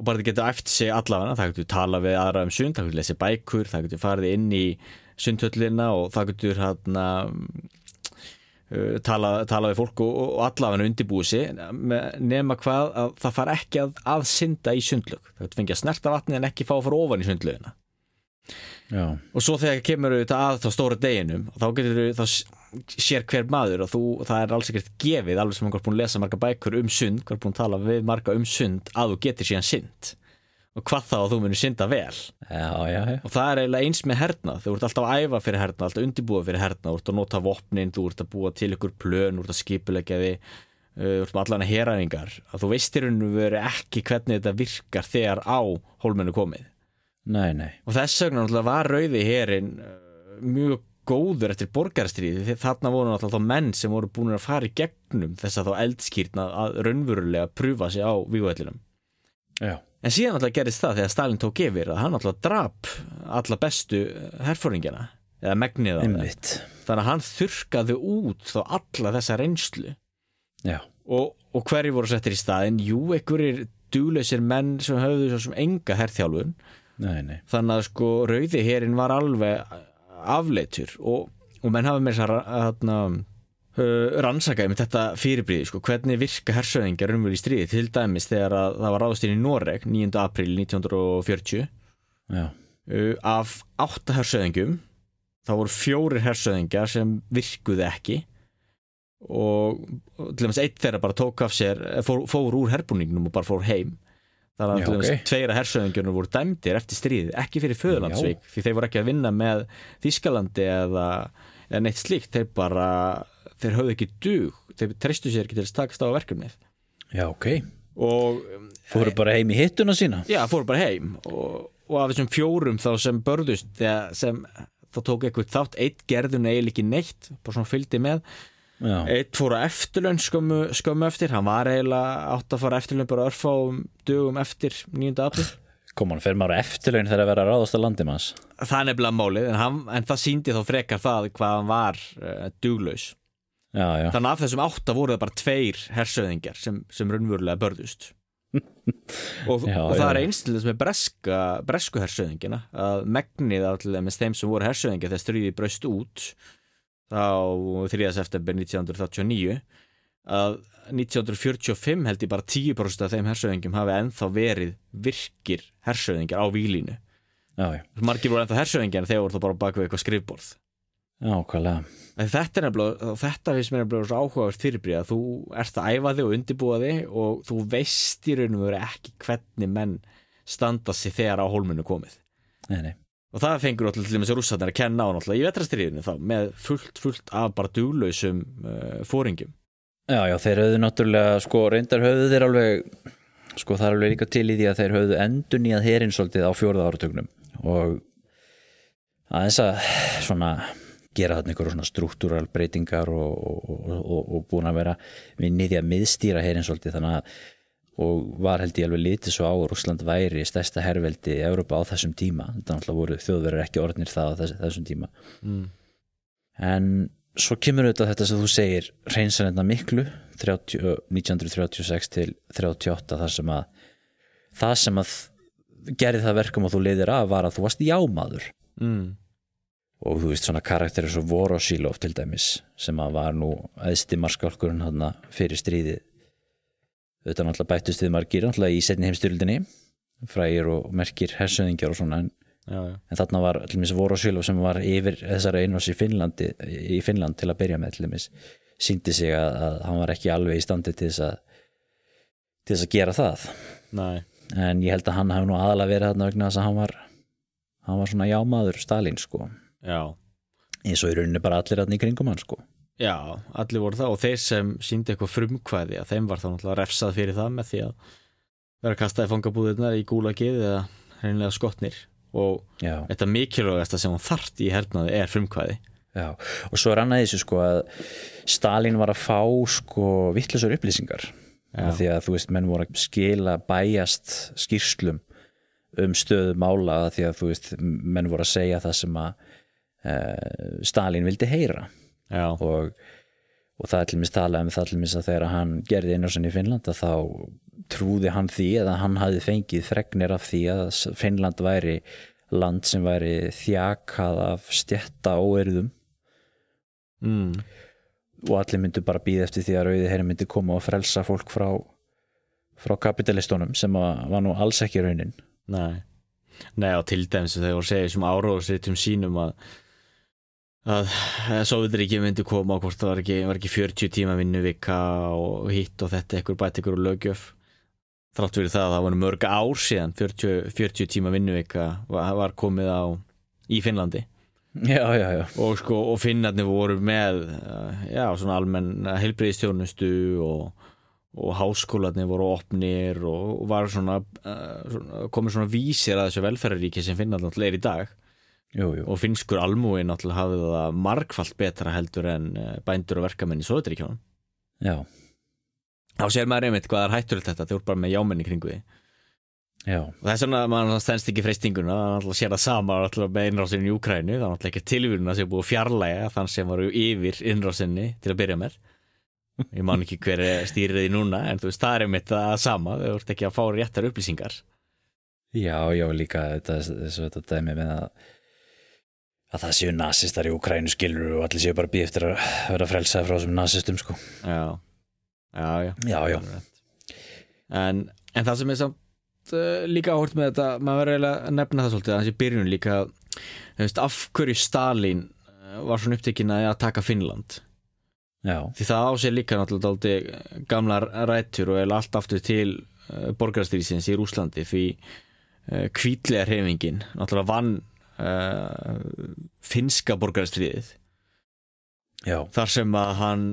Speaker 2: Og barnið getur æft sig allavega. Það getur tala við aðra um sund, það getur lesið bækur það getur farið inn í sundhöllina og það getur hérna uh, tala, tala við fólk og, og allavega undirbúið sig. Nema hvað að það far ekki að, að synda í sundlög það getur fengið að snerta vatni en ekki fá að fara ofan í sundlögina
Speaker 1: Já.
Speaker 2: og svo þegar kemur auðvitað að þá stóra deginum þá getur þá sér hver maður og þú, það er alls ekkert gefið alveg sem einhver búin að lesa marga bækur um sund hver búin að tala við marga um sund að þú getur síðan synd og hvað þá að þú munir synda vel
Speaker 1: já, já, já.
Speaker 2: og það er eiginlega eins með herna þú ert alltaf að æfa fyrir herna, alltaf undirbúa fyrir herna þú ert að nota vopnin, þú ert að búa til ykkur plön, þú ert að skipulegja þig uh, þú ert með allan að heræfingar að þú veist í rauninu verið ekki hvernig þetta virkar þegar á hólmennu komið
Speaker 1: Nei, nei.
Speaker 2: og þess vegna var rauði herin mjög góður eftir borgarstríði þarna voru náttúrulega menn sem voru búin að fara í gegnum þess að þá eldskýrna að raunverulega prúfa sig á vígvætlinum
Speaker 1: Já.
Speaker 2: en síðan náttúrulega gerist það þegar Stalin tók yfir að hann náttúrulega drap alla bestu herfóringina eða megnið á það þannig að hann þurkaði út þá alla þessa reynslu. Og, og hverju voru settir í staðin jú, einhverjir dúlausir menn sem höfðu svo sem enga herþjálfun.
Speaker 1: Nei, nei.
Speaker 2: þannig að sko rauði herin var alveg afleitur og, og menn hafa með þess að rannsakaði með þetta fyrirbríði sko, hvernig virka hersöðingar umvel í stríði til dæmis þegar að, það var ráðstinn í Noreg 9. april 1940
Speaker 1: Já.
Speaker 2: af átta hersöðingum þá voru fjórir hersöðingar sem virkuði ekki og til dæmis eitt þeirra bara tók af sér fór, fór úr herbúningnum og bara fór heim þannig að
Speaker 1: Já,
Speaker 2: til dæmis
Speaker 1: ok.
Speaker 2: tveira hersöðingjörnum voru dæmdir eftir stríð ekki fyrir föðurlandsvík því þeir voru ekki að vinna með Þískalandi eða, eða neitt slíkt þeir bara, þeir höfðu ekki dug þeir treystu sér ekki til að takast á verkefnið
Speaker 1: Já, ok.
Speaker 2: og
Speaker 1: Fóru bara heim í hittuna sína?
Speaker 2: já, fóru bara heim og, og af þessum fjórum þá sem börðust sem þá tók eitthvað þátt eitt gerðun eiginlega ekki neitt bara svona fylgdi með
Speaker 1: Já.
Speaker 2: eitt fór á eftirlaun skömmu, skömmu eftir hann var eiginlega átt að fara á eftirlaun bara örfáum dögum eftir 9. april
Speaker 1: Kom hann fyrir maður á eftirlaun þegar að vera að ráðast að landið manns?
Speaker 2: það er nefnilega málið en, hann, en það síndi þá frekar það hvað hann var uh, duglaus
Speaker 1: Já, já.
Speaker 2: þannig að af þessum átta voru það bara tveir hersöðingar sem, sem raunverulega börðust og,
Speaker 1: Já,
Speaker 2: og það er einstaklega með breska, bresku hersöðingina að megnið af þeim sem voru hersöðingar þegar stríði braust út þá 3. september 1939 að 1945 held ég bara 10% af þeim hersöðingum hafi ennþá verið virkir hersöðingar á výlínu margir voru ennþá hersöðingar en þeir voru þá bara bak við eitthvað skrifborð. En þetta er nefnilega, þetta finnst mér nefnilega svo áhugavert fyrirbríð að þú ert að æfa þig og undirbúa þig og þú veist í raunum veru ekki hvernig menn standa sig þegar á hólminu komið.
Speaker 1: Nei, nei.
Speaker 2: Og það fengur náttúrulega til þess að rússarnir að kenna á náttúrulega í vetrastriðinu þá með fullt, fullt af bara duglausum uh, fóringum.
Speaker 1: Já, já, þeir höfðu náttúrulega, sko, reyndar höfðu þeir alveg, sko, það er alveg líka til í því að þeir höfðu endun í að herinn svolítið á fjórða áratögnum og aðeins að svona gera þarna einhverjum svona struktúral breytingar og, og, og, og búin að vera vinnið í að miðstýra herinn svolítið þannig að og var held ég alveg litið svo á að Rússland væri stærsta herveldi í Európa á þessum tíma þetta náttúrulega voru þjóðverður ekki orðnir það á þess, þessum tíma
Speaker 2: Mm.
Speaker 1: en svo kemur auðvitað þetta sem þú segir reynsanenda miklu 30, 1936 til 38 þar sem að það sem að gerði það verkum og þú leiðir af var að þú varst jámaður
Speaker 2: Mm.
Speaker 1: og þú veist svona karakterir svo Vorosílov til dæmis sem að var nú æðsti marskálkurinn hann fyrir stríðið auðvitað náttúrulega bættust við margir náttúrulega í setni heimstyrildinni frægir og merkir hersöðingjar og svona en,
Speaker 2: Já, já.
Speaker 1: en þarna var til dæmis Vorosílov sem var yfir þessara einhvers í, Finnlandi, í Finnland til að byrja með til dæmis síndi sig að, að hann var ekki alveg í standi til þess að til þess að gera það
Speaker 2: Nei.
Speaker 1: en ég held að hann hafi nú aðalega verið þarna vegna þess að hann var hann var svona jámaður Stalin sko
Speaker 2: Já.
Speaker 1: eins og í rauninni bara allir þarna í kringum hann sko
Speaker 2: Já, allir voru það og þeir sem síndi eitthvað frumkvæði að þeim var þá náttúrulega refsað fyrir það með því að vera kastaði fangabúðirnar í gúlagið eða hreinlega skotnir. Og
Speaker 1: Já,
Speaker 2: þetta mikilvægasta sem hún þart í hernaði er frumkvæði.
Speaker 1: Já, og svo er annað þessu sko að Stalin var að fá sko vittlusar upplýsingar. Af því að þú veist, menn voru að skila bæjast skýrslum um stöðu mála af því að þú veist, menn voru að segja það sem að uh, Stalin vildi heyra og, og það er til mér talað um það til mér að þegar hann gerði innrásin í Finnland að þá trúði hann því eða hann hafði fengið fregnir af því að Finnland væri land sem væri þjakað af stjætta óerðum
Speaker 2: mm.
Speaker 1: og allir myndu bara býða eftir því að rauði herri myndi koma og frelsa fólk frá, frá kapitalistunum sem var nú alls ekki raunin.
Speaker 2: Nei. Nei og til dæmis þegar að segja sem áróðsritum sínum að að Sovjetríki myndi koma og hvort það var ekki, var ekki 40 tíma vinnuvika og hitt og þetta ekkur bætt ekkur og lögjöf þrátt fyrir það að það voru mörg ár síðan 40, 40 tíma vinnuvika var, var komið á í Finnlandi.
Speaker 1: Já, já, já,
Speaker 2: og sko og finnarnir voru með eh, almenn heilbreyðistjónustu og, og háskólarnir voru opnir og var svona, uh, svona komið svona vísir að þessu velferðaríki sem Finnland náttúrulega er í dag
Speaker 1: jú, jú.
Speaker 2: og finnskur almúi náttúrulega hafði það margfalt betra heldur en eh, bændur og verkamenn í Sovjetríkjónum
Speaker 1: já,
Speaker 2: þá sér maður einmitt hvað er hættulegt þetta þeir voru bara með jámenni kringu því
Speaker 1: já,
Speaker 2: og þess vegna maður stendst ekki freystinguna það er náttúrulega sér það sama með innrásinni í Úkrænu það er náttúrulega ekki tilvíðuna sem er búið að fjarlæga þann sem var yfir innrásinni til að byrja með. Ég man ekki hver stýrið því núna en þú veist það er einmitt það sama þau voru ekki að fá réttar upplýsingar.
Speaker 1: Já, já, líka þetta, þessu þetta dæmi með að að það séu nasistar í Ukrænu skilur og allir séu bara býð eftir að vera frelsaði frá þessum nasistum sko.
Speaker 2: Já, já, já.
Speaker 1: Já, já,
Speaker 2: en, en það sem er samt uh, líka áhört með þetta maður verður eiginlega að nefna það svolítið að þessi byrjun líka þú veist, af hverju Stalin uh, var svona upptekinn að taka Finnland?
Speaker 1: Já,
Speaker 2: því það á sér líka náttúrulega dálítið gamlar rættur og er allt aftur til uh, borgarstýrisins í Rúslandi því uh, kvítlega hreyfingin náttúrulega vann uh, finska borgarstýrið
Speaker 1: já,
Speaker 2: þar sem að hann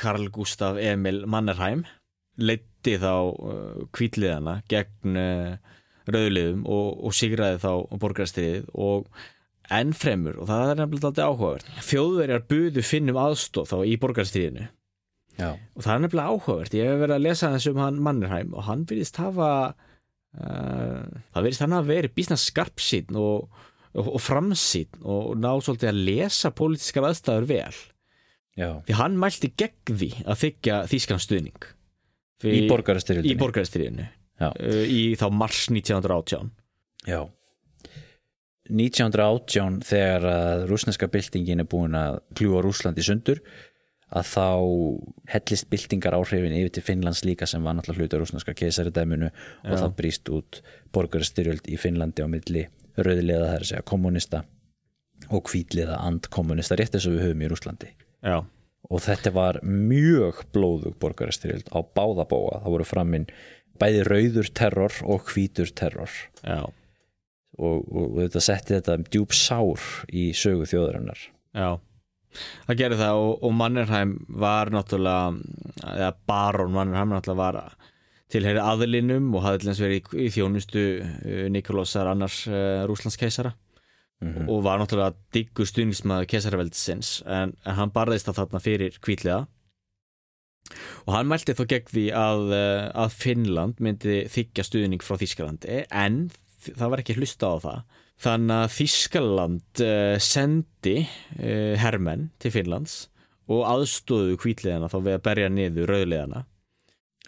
Speaker 2: Karl Gustaf Emil Mannerheim leiddi þá uh, kvítliðana gegn uh, rauðliðum og, og sigraði þá borgarstyrið og enn fremur og það er nefnilega alltaf áhugavert þjóðverjar buðu finnum aðstóð þá í borgarstyrinu
Speaker 1: já,
Speaker 2: og það er nefnilega áhugavert ég hef verið að lesa þess um hann Mannerheim og hann virðist hafa uh, það virðist hann hafa verið bísna skarpsýn og, og, og framsýn og ná svolítið að lesa pólitískar aðstæður vel.
Speaker 1: Já.
Speaker 2: Því hann mælti gegn því að þykja þýskan stuðning
Speaker 1: í
Speaker 2: í
Speaker 1: borgarastyrjöldinni
Speaker 2: borgarstyrjunni
Speaker 1: Já.
Speaker 2: í þá mars 1918
Speaker 1: Já. 1918 þegar að rúsneska byltingin er búin að kljúa Rúslandi sundur að þá hellist byltingar áhrifin yfir til Finnlands líka sem var náttúrulega hluti af rúsneska keisaridæminu og það brýst út borgarastyrjöld í Finnlandi á milli rauðliða það er að segja kommunista og hvítliða andkommunista rétt eins og við höfum í Rúslandi
Speaker 2: já,
Speaker 1: og þetta var mjög blóðug borgarastyrjöld á báða bóa það voru framinn bæði rauður terror og hvítur terror. Og, og, og þetta setti þetta djúb sár í sögu þjóðarinnar.
Speaker 2: Já. Það gerir það og, og Mannerheim var náttúrulega eða Baron Mannerheim náttúrulega var tilheyri aðlinum og hafði til þess verið í, í þjónustu uh, Nikolásar annars uh, Rúslandskeisara
Speaker 1: Mhm.
Speaker 2: og var náttúrulega diggur stuðningsmaður keisaraveldsins en, en hann barðist það þarna fyrir kvítlega og hann mælti þó gegn því að, uh, að Finnland myndi þykja stuðning frá Þískalandi en það var ekki hlusta á það. Þannig að Þískaland uh, sendi uh, hermenn til Finnlands og aðstóðu kvítliðana þá við að berja niður rauðliðana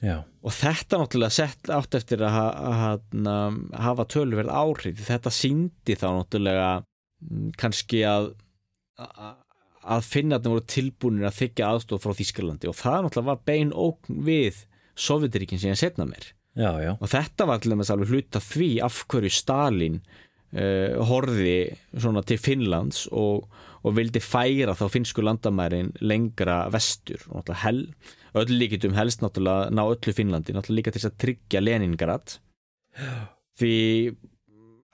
Speaker 1: Já,
Speaker 2: og þetta náttúrulega sett átt eftir að, ha- að, að hafa tölverð áhrif. Þetta síndi þá náttúrulega mm, kannski að að- að finna að það voru tilbúinir að þykja aðstof frá Þískalandi og það náttúrulega var bein ókn við Sovjetiríkin sem ég setna mér
Speaker 1: já, já,
Speaker 2: og þetta var til dæmis alveg hluta því af hverju Stalin uh, horfi svona til Finnlands og, og vildi færa þá finnsku landamærin lengra vestur. Og náttúrulega hel, öll líkitum helst náttúrulega ná öllu Finnlandi náttúrulega líka til þess að tryggja Leningrad. Því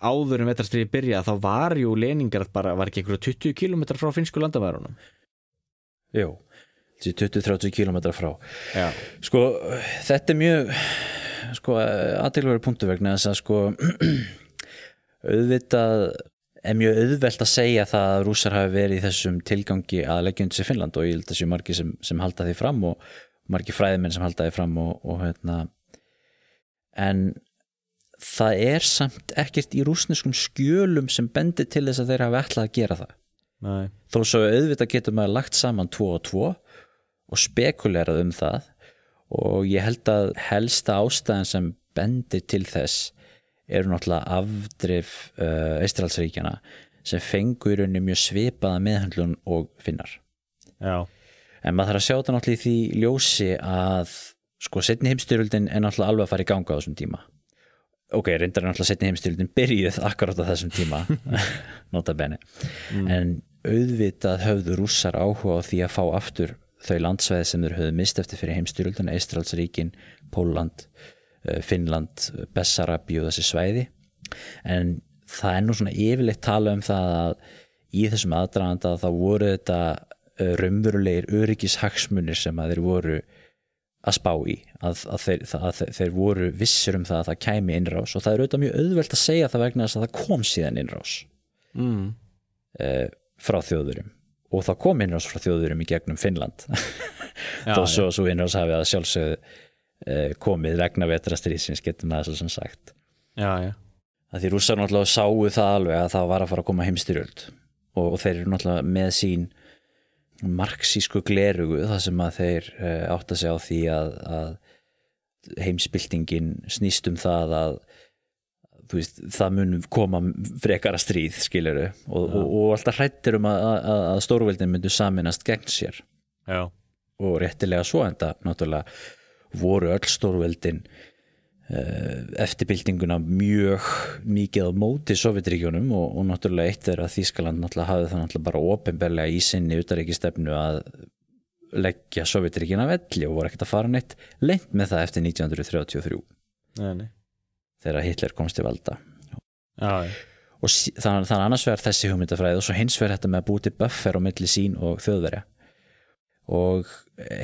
Speaker 2: áður en vetrastriði byrja þá var jú Leningrad bara, var ekki einhverju 20 km frá finnsku landamærunum.
Speaker 1: Jú, þessi 20-30 km frá.
Speaker 2: Já,
Speaker 1: Sko, þetta er mjög sko, aðtilvægur punktu vegna þess að sko auðvitað er mjög auðvelt að segja það að rússar hafi verið í þessum tilgangi að leggja undir sig Finnland og ég held að séu margir sem, sem halda því fram og margir fræðimenn sem halda því fram og, og hérna en það er samt ekkert í rússneskum skjölum sem bendir til þess að þeir hafi ætlað að gera það.
Speaker 2: Nei,
Speaker 1: þó svo auðvitað getur maður lagt saman tvo og tvo og spekulerað um það og ég held að helsta ástæðan sem bendir til þess eru náttúrulega afdrif uh, Eistralsríkjana sem fengu í rauninni mjög svipaða meðhandlun og finnar.
Speaker 2: Já,
Speaker 1: en maður þarf að sjá þetta náttúrulega í því ljósi að sko setni heimstyrjöldin er náttúrulega alveg að fara í ganga á þessum tíma. Ok, reyndar er náttúrulega setni heimstyrjöldin byrjuð akkurat á þessum tíma nota bene en auðvitað höfðu rússar áhuga á því að fá aftur þau landsveið sem þeir höfðu mist eftir fyrir heimstyrjöldin Eistralsríkin, Póland Finnland, Bessarabi og þessi svæði. En það er nú svona yfirleitt tala um það að í þessum aðdraganda þá voru þetta eh, raunverulegir öryggishagsmunir sem að þeir voru að spá í. Að, að, þeir, að þeir, voru vissir um það að það kæmi innrás. Og það er auðvitað mjög auðvelt að segja það vegna þess að það kom síðan innrás.
Speaker 2: Mm.
Speaker 1: eh, frá þjóðurum og það kom innrás frá þjóðurum í gegnum Finnland. Þó svo, svo innrás hafi að sjálfsögðu eh, komið vegna vetrastriðsins getur maður svo sem sagt.
Speaker 2: Já, já,
Speaker 1: að því rússar náttúrulega sáu það alveg að það var að fara að koma heimstyrjöld. Og, og þeir eru náttúrulega með sín marxísku glerugu það sem að þeir uh, átta sig á því að, að heimsbyltingin snýst um það að veist, það mun koma frekara stríð, skiluru og, og, og alltaf hrættir um að, að, að stórveldin myndu saminast gegn sér.
Speaker 2: Já,
Speaker 1: og réttilega svo enda náttúrulega voru öll stórveldin uh, eftir byltinguna mjög mikið á móti Sovjetríkjunum og, og náttúrulega eitt er að Þískaland náttúrulega hafði það náttúrulega bara ofinberlega í sinni utaríkistefnu að leggja Sovjetríkina velli og voru ekkert að fara neitt lengt með það eftir 1933
Speaker 2: nei, nei.
Speaker 1: Þegar Hitler komst til valda.
Speaker 2: Já,
Speaker 1: og þannig þannig annars vegar þessi hugmyndafræði og svo hins vegar þetta með að búti buffer á milli sín og þjóðverja. Og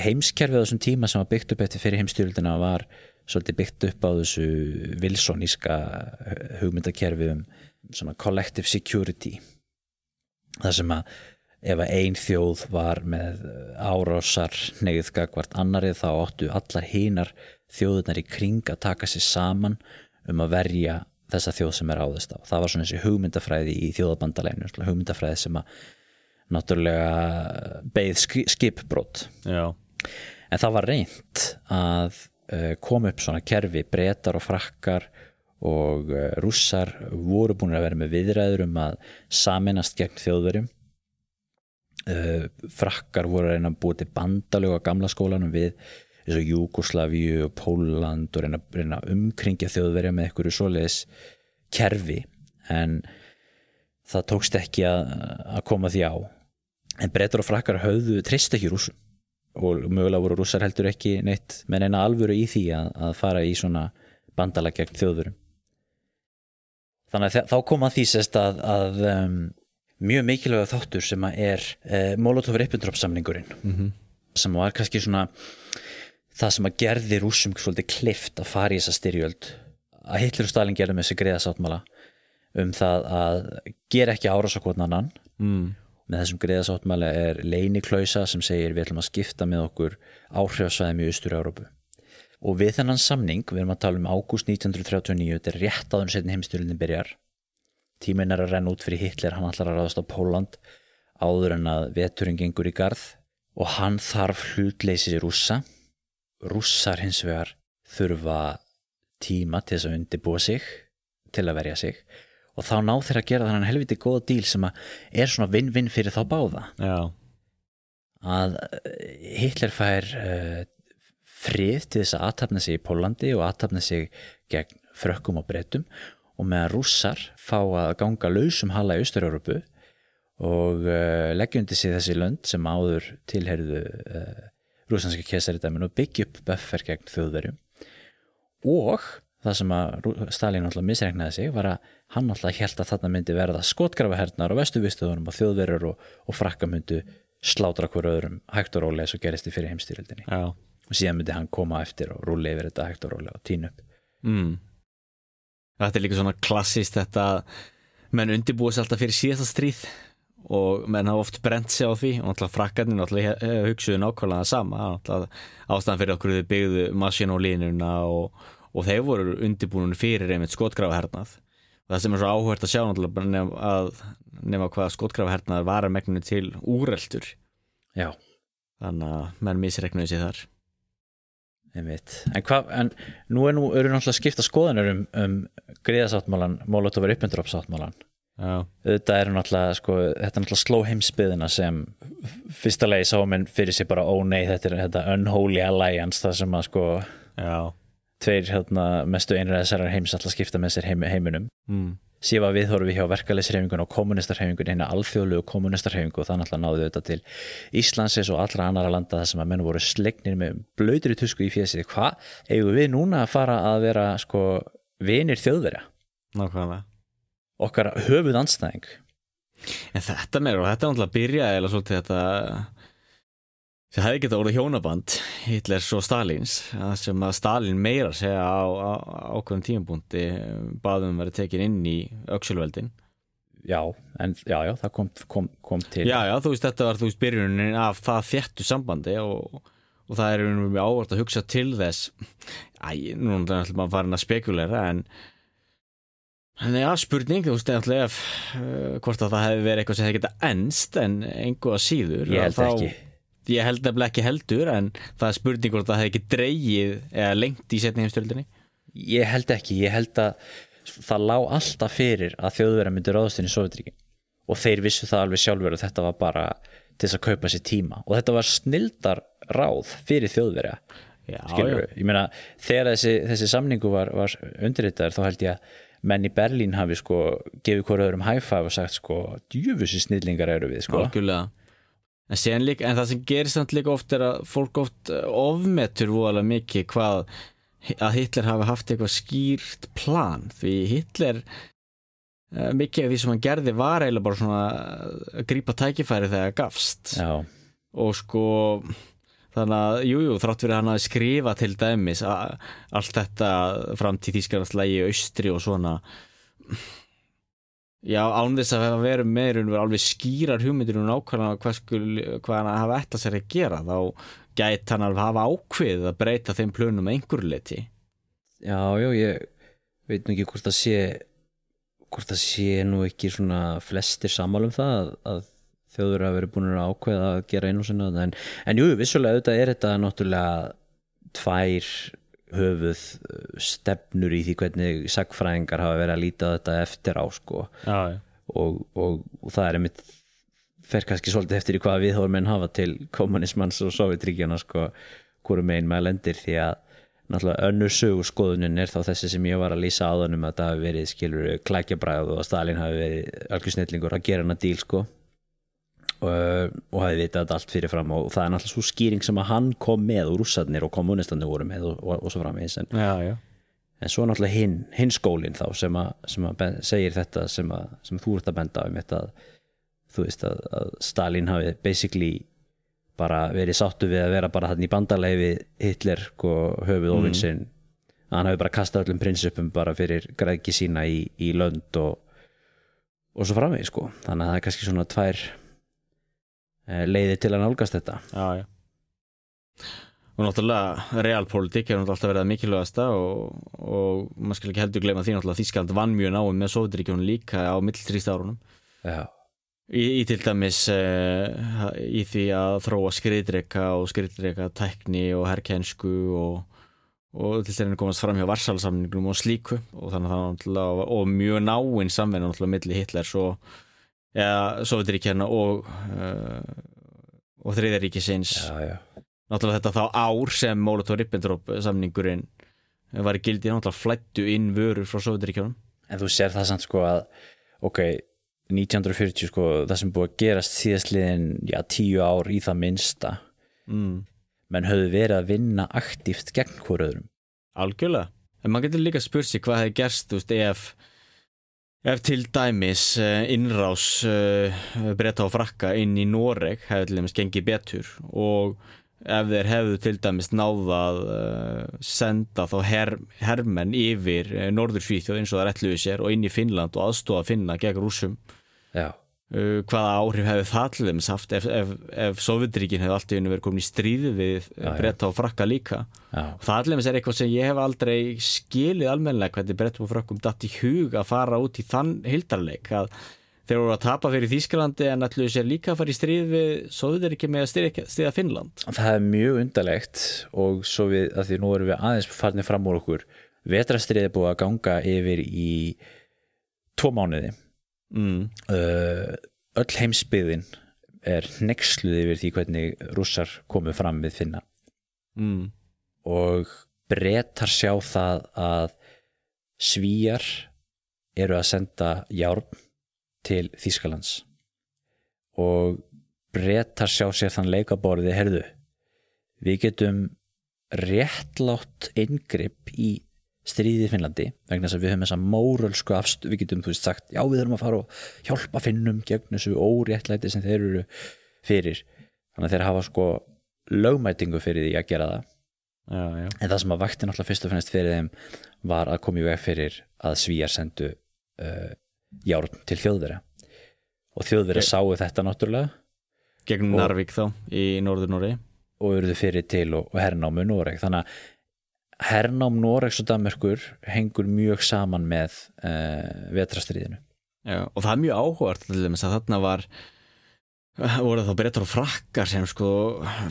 Speaker 1: heimskerfið á þessum tíma sem var byggt upp eftir fyrir heimstyrjöldina var svolítið byggt upp á þessu Wilsoníska hugmyndakerfi um svona collective security það sem að ef að ein þjóð var með árásar negið gagvart annarið þá áttu allar hinar þjóðunar í kring að taka sér saman um að verja þessa þjóð sem er áðist á. Það var svona þessi hugmyndafræði í þjóðabandaleginu, hugmyndafræði sem að náttúrulega beið skipbrot.
Speaker 2: já,
Speaker 1: En það var reynt að uh, koma upp svona kerfi, breytar og frakkar og uh, rússar voru búin að vera með viðræður um að saminast gegn þjóðverjum. Uh, frakkar voru að reyna að búið til bandalög á gamla skólanum við eins og Júkoslavíu og Póland og reyna, reyna umkringja þjóðverja með einhverju svoleiðis kerfi en það tókst ekki að, að koma því á en breytar og frakkar höfðu treyst ekki rússum. Og mögulega voru rússar heldur ekki neitt með neina alvöru í því að, að fara í svona bandala gegn þjóðverum þannig að þá kom að því sérst að, að um, mjög mikilvæga þáttur sem að er uh, Molotov-Ribbentrop samningurinn
Speaker 2: mhm,
Speaker 1: sem var kannski svona það sem að gerði rússum svolítið klift að fara í þessa styrjöld. Að Hitler og Stalin gerði með þessi greiðasáttmála um það að gera ekki árás á hvern annan
Speaker 2: mm.
Speaker 1: Með þessum greiðasáttmála er leiniklausa sem segir við ætlum að skipta með okkur áhrifasvæðum í Austur-Európu og við þennan samning, við erum að tala um ágúst 1939, þetta er rétt áður en setni heimstyrjöldin byrjar. Tíminn er að renna út fyrir Hitler, hann ætlar að ráðast á Póland áður en að veturinn gengur í garð og hann þarf hlutleysir í rússa. Rússar hins vegar þurfa tíma til þess að undirbúa sig til að verja sig og þá ná þeir að gera þannig helviti góða díl sem er svona vinn-vinn fyrir þá báða.
Speaker 2: Já,
Speaker 1: að eh, Hitler fær uh, frið til þess að aðtapna sig í Pólandi og aðtapna sig gegn frökkum og breytum og meðan rússar fá að ganga lausum hala í Austur-Európu og uh, leggja undir sig þessi lönd sem áður tilherðu uh, rússanska kesaridæmin og byggja upp buffer gegn þjóðverjum. Og það sem að Stalin alltaf misregnaði sig var að hann alltaf held að þarna myndi verða skotgrafahernar og vestuvistuðunum og þjóðverjar og, og frakka myndu slátra hverju öðrum hægt og rólega svo gerist í fyrir heimstyrildinni
Speaker 2: Já,
Speaker 1: og síðan myndi hann koma eftir og rúli yfir þetta hægt og rólega og tínu upp.
Speaker 2: Mm. Þetta er líka svona klassist þetta að menn undirbúið sér alltaf fyrir síðasta stríð og menn hafa oft brent sig á því og náttúrulega frakkarnir he- hugsuðu nákvæmlega það sama náttúrulega ástæðan fyrir okkur þau byggðu maskin og og, og þeir voru undirbúin fyrir einmitt skotgrafahernað og það sem er svo áhvert að sjá náttúrulega nefn að nema hvað skotgrafahernað var að megninu til úreltur.
Speaker 1: Já,
Speaker 2: þannig að menn misreiknuðu sér þar.
Speaker 1: En, hva, en nú er nú, eru náttúrulega skipta skoðanur um, um greiðasáttmálan Molotov er uppendrópsáttmálan Þetta er náttúrulega, sko, þetta er náttúrulega sló heimsbyðina sem fyrsta legi sá menn fyrir sig bara, ó nei, þetta er þetta unholy alliance, það sem að sko
Speaker 2: já
Speaker 1: tveir hérna, mestu einræðisærar þessarar heims alltaf skipta með sér heim, heiminum.
Speaker 2: Mm.
Speaker 1: síðan við horfum við hjá verkaleysreyfingun og kommunistarheyfingun, hérna alþjóðlegu kommunistarheyfingu og það náttúrulega náðu þetta til Íslandsis og allra annara landa þar sem að menn voru slegnir með blöytri tusku í fjesið hvað eigum við núna að fara að vera sko vinir þjóðverja?
Speaker 2: Nákvæmlega.
Speaker 1: Okkar höfuð anstæðing
Speaker 2: En þetta meira og þetta er náttúrulega að byrja eða svolítið þetta sem hefði getað orðið hjónaband Hitlers og Stalins sem að Stalin meira segja á, á ákveðum tímapunkti baðum verið tekin inn í öxulveldin.
Speaker 1: Já, en já, já, það kom, kom, kom til.
Speaker 2: Já, já, þú veist, þetta var þú veist byrjunin af það þéttu sambandi og, og það er einhvern veginn ávart að hugsa til þess. Æ, nú er náttúrulega maður farin að spekulera en En já, spurning, þú veist, ef, uh, hvort að það hefði verið eitthvað sem hefði getað ennst en engu að síður
Speaker 1: Ég held
Speaker 2: þá-
Speaker 1: ekki.
Speaker 2: Ég held nefnilega ekki heldur en það er spurning hvort það hefði ekki dreigið eða lengt í setni heimstöldinni
Speaker 1: ég held ekki, ég held að það lá alltaf fyrir að þjóðverja myndi ráðast inn í Sovjetríkin og þeir vissu það alveg sjálfur að þetta var bara til þess að kaupa sér tíma. Og þetta var snildar ráð fyrir
Speaker 2: já.
Speaker 1: ég meina þegar þessi, þessi samningu var, var undirritaður þá held ég að menn í Berlín hafi sko gefið hverju öðrum five og sagt sko djúfusi snillingar eru við sko.
Speaker 2: Algjörlega En, líka, en það sem gerist samt líka oft er að fólk oft eh, ofmetur voðalega mikið hvað að Hitler hafi haft eitthvað skýrt plan. Því Hitler eh, mikið af því sem hann gerði var eiginlega bara svona að grípa tækifæri þegar gafst.
Speaker 1: Já,
Speaker 2: og sko þannig að, jújú, jú, þrátt fyrir að hann hafi skrifa til dæmis að, allt þetta fram til Þýskarlandslægi austri og svona já, án þess að hafa verið meirun alveg skýrar hugmyndir um nákvæmlega hvað, skul, hvað hann hafa eftir sér að gera þá gæti hann alveg hafa ákveðið að breyta þeim plönum einhverju leti
Speaker 1: já, já, ég veit nú ekki hvort það sé hvort það sé nú ekki svona flestir sammálum það að, þjóður hafa verið búin að ákveða að gera einu sinna en, en jú, vissulega auðvitað er þetta náttúrulega tvær höfuð uh, stefnur í því hvernig sagfræðingar hafa verið að líta þetta eftir á sko
Speaker 2: já, já.
Speaker 1: og, og, og það er einmitt fer kannski svolítið eftir í hvað viðhóður menn hafa til kommunismans og sovjetríkjana sko, hvoru megin maður lendir því að náttúrulega önnur sögu skoðunin er þá þessi sem ég var að lýsa áðan um að það hafi verið skilur klækjabræð og að Stalin hafi verið algjör snillingur að gera hana díl sko og, og hafi vitað þetta allt fyrirfram og það er náttúrulega svo skýring sem að hann kom með og rússarnir og kommunistarnir voru með og, og, og svo framvegis en
Speaker 2: já, já.
Speaker 1: en svo náttúrulega hinn, hinn skólinn þá sem að, sem að segir þetta sem, að, sem þú ert að benda um þetta þú veist að, að Stalin hafi basically bara verið sáttu við að vera bara hann í bandalegi við Hitler og höfuð
Speaker 2: Mm.
Speaker 1: ofinsinn að hann hafi bara kastað öllum prinsipum bara fyrir græðki sína í, í lönd og, og svo framvegi sko þannig að það er kannski svona tvær eh, leiðir til að nálgast þetta.
Speaker 2: Já, já. og náttúrulega realpolitik hefur náttúrulega alltaf verið að mikilvægasta og, og maður skal ekki heldur gleyma því náttúrulega Þískland vann mjög náum með Sovjetríkjónu líka á milltrýst árunum
Speaker 1: Já,
Speaker 2: í, í til dæmis uh, í því að þróa skriðdreka og skriðdreka tækni og herrkensku og, og til þeirra komast fram hjá varsalsamningnum og slíku. Og þannig að það náttúrulega og mjög náinn samvenna náttúrulega milli Hitlers og eða Sovjetríkjana og uh, og þriðaríkisins náttúrulega þetta þá ár sem Molotov-Ribbentrop samningurinn var í gildi náttúrulega flættu inn vörur frá Sovjetríkjónum
Speaker 1: En þú sér það samt sko að ok, 1940 sko það sem búið að gerast síðastliðin já, tíu ár í það minnsta.
Speaker 2: Mm.
Speaker 1: menn höfðu verið að vinna aktíft gegn hverju öðrum.
Speaker 2: Algjörlega. En maður getur líka spurt sig hvað hefði gerst, þú veist, ef Ef til dæmis uh, innrás uh, breyta á frakka inn í Noreg hefði til dæmis gengið betur og ef þeir hefðu til dæmis náðað uh, senda þá her, hermenn yfir Norður Svíþjóð eins og það ætluði sér og inn í Finnland og aðstofa Finna gegn rúsum
Speaker 1: Já,
Speaker 2: uh, hvaða áhrif hefði það til dæmis haft ef, ef, ef Sovjetríkin hefði alltaf verið komin í stríði við
Speaker 1: já.
Speaker 2: breyta á frakka líka?
Speaker 1: Já,
Speaker 2: Það allir með sér eitthvað sem ég hef aldrei skilið almennilega hvernig brettum og frökkum datt í hug að fara út í þann hildarleik að þeir voru að tapa fyrir Þýskalandi en allir sér líka að fara í stríð við er ekki með að stríða, Finnland.
Speaker 1: Það er mjög undarlegt og svo við, að því nú erum við aðeins farnir fram úr okkur vetrastriði búið að ganga yfir í tvo mánuði
Speaker 2: mm.
Speaker 1: uh, öll heimsbyðin er nexluð yfir því hvernig rússar komu fram við finna
Speaker 2: Mm.
Speaker 1: og brettar sjá það að svíjar eru að senda járn til Þýskalands og brettar sjá sér þann leikaborði herðu, við getum réttlátt ingripp í stríðið í Finnlandi vegna þess að við höfum þessa mórölsku afst við getum þú veist sagt, já við þurfum að fara og hjálpa finnum gegn þessu óréttlæti sem þeir eru fyrir. Þannig að þeir hafa sko lögmætingu fyrir því að gera það.
Speaker 2: Já, já.
Speaker 1: en það sem að vakti náttúrulega fyrst og finnst fyrir þeim var að koma í veg fyrir að svíjar sendu uh, járn til þjóðverja. Og þjóðverja
Speaker 2: Ok.
Speaker 1: sáu þetta náttúrulega.
Speaker 2: Gegn Narvik þá í Norður Nóri
Speaker 1: og eruðu fyrir til og, og hernámu Noreg. Þannig að hernám Noregs og Danmerkur hengur mjög saman með uh, vetrastriðinu
Speaker 2: já, og það er mjög áhugart til dæmis að þarna var voru þá breytar og frakkar sem sko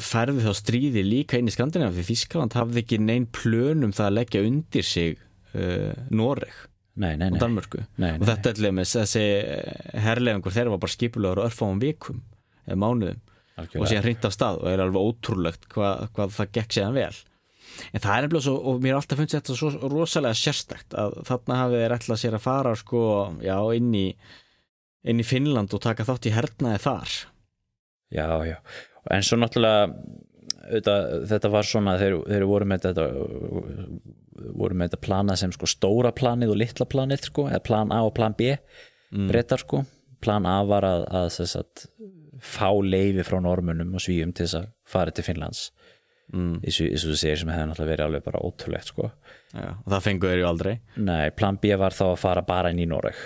Speaker 2: færði þá stríði líka inn í Skandinavíu því Þískaland hafði ekki neinn plön um það að leggja undir sig uh, Noreg
Speaker 1: nei, nei,
Speaker 2: og
Speaker 1: nei,
Speaker 2: Danmörku.
Speaker 1: Nei,
Speaker 2: og þetta er til dæmis þessi herrlefingur þeirra var bara skipulegur og örfáum vikum eða mánuðum. Og
Speaker 1: algjörlega.
Speaker 2: síðan hreint af stað og er alveg ótrúlegt hvað, hvað það gekk séðan vel en það er nefnilega svo, og mér er alltaf fundist þetta svo rosalega sérstakt að þarna hafið þeir ætlað sér að fara sko, já, inn í inn í Finnland og taka þátt í hernaði þar.
Speaker 1: Já, já, en svo náttúrulega auðvitað, þetta var svona þeir, þeir voru með þetta voru með þetta planað sem sko stóra planið og litla planið sko, eða plan A og plan B
Speaker 2: mm.
Speaker 1: breytar sko, plan A var að, að þess að fá leifi frá normunum og svíum til þess að fara til Finnlands
Speaker 2: mm.
Speaker 1: eins og þú segir sem hefði náttúrulega verið alveg bara ótrúlegt sko.
Speaker 2: Já, og það fengu þeir ju aldrei.
Speaker 1: Nei, plan B var þá að fara bara inn í Noreg.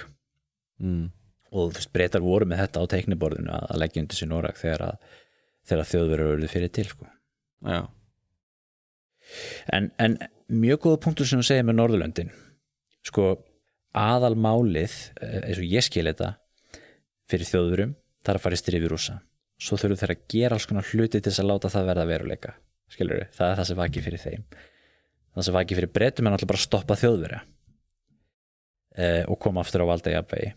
Speaker 2: Mm.
Speaker 1: og þú veist, breytar voru með þetta á teikniborðinu að, að leggja undir sér Noreg þegar að, þegar að þjóðverður verið fyrir til sko.
Speaker 2: Já,
Speaker 1: en, en mjög góða punktur sem þú segir með Norðurlöndin. Sko aðalmálið eh, eins og ég skil þetta fyrir þjóðurum það er að fara í strífi rúsa svo þurfum þeir að gera alls konar hluti til þess að láta það verða veruleika skilur það er það sem vaki fyrir þeim. Það sem vaki fyrir breytum er náttúrulega bara að stoppa þjóðverja eh, og koma aftur á valda jafnvegi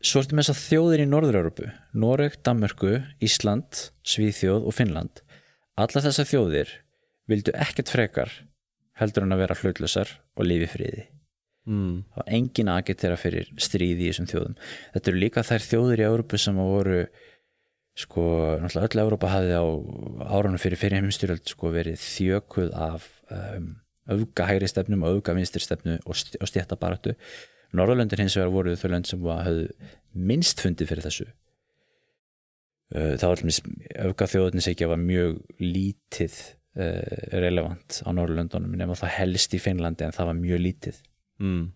Speaker 1: svo ertu með þess að þjóðir í Norður-Európu Noreg, Danmörku, Ísland Svíþjóð og Finnland. Allar þessar þjóðir vildu ekkert frekar heldur en að vera hlutlausar og lifi friði.
Speaker 2: Mm.
Speaker 1: það var engin agitera fyrir stríði í þessum þjóðum. Þetta eru líka þær þjóðir í Európu sem að voru sko, náttúrulega öll Európa hafði á árunum fyrir fyrir heimstyrjöld sko verið þjökuð af um, öfga hægri stefnum og öfga vinstri stefnu og, st og stjættabaratu Norðurlöndin hins vegar voru þau lönd sem hafðu minnst fundið fyrir þessu. Uh, það var allmis ekki að var mjög lítið uh, relevant á Norðurlöndunum nema það helst í Finnlandi en það var mjög lítið.
Speaker 2: Mm.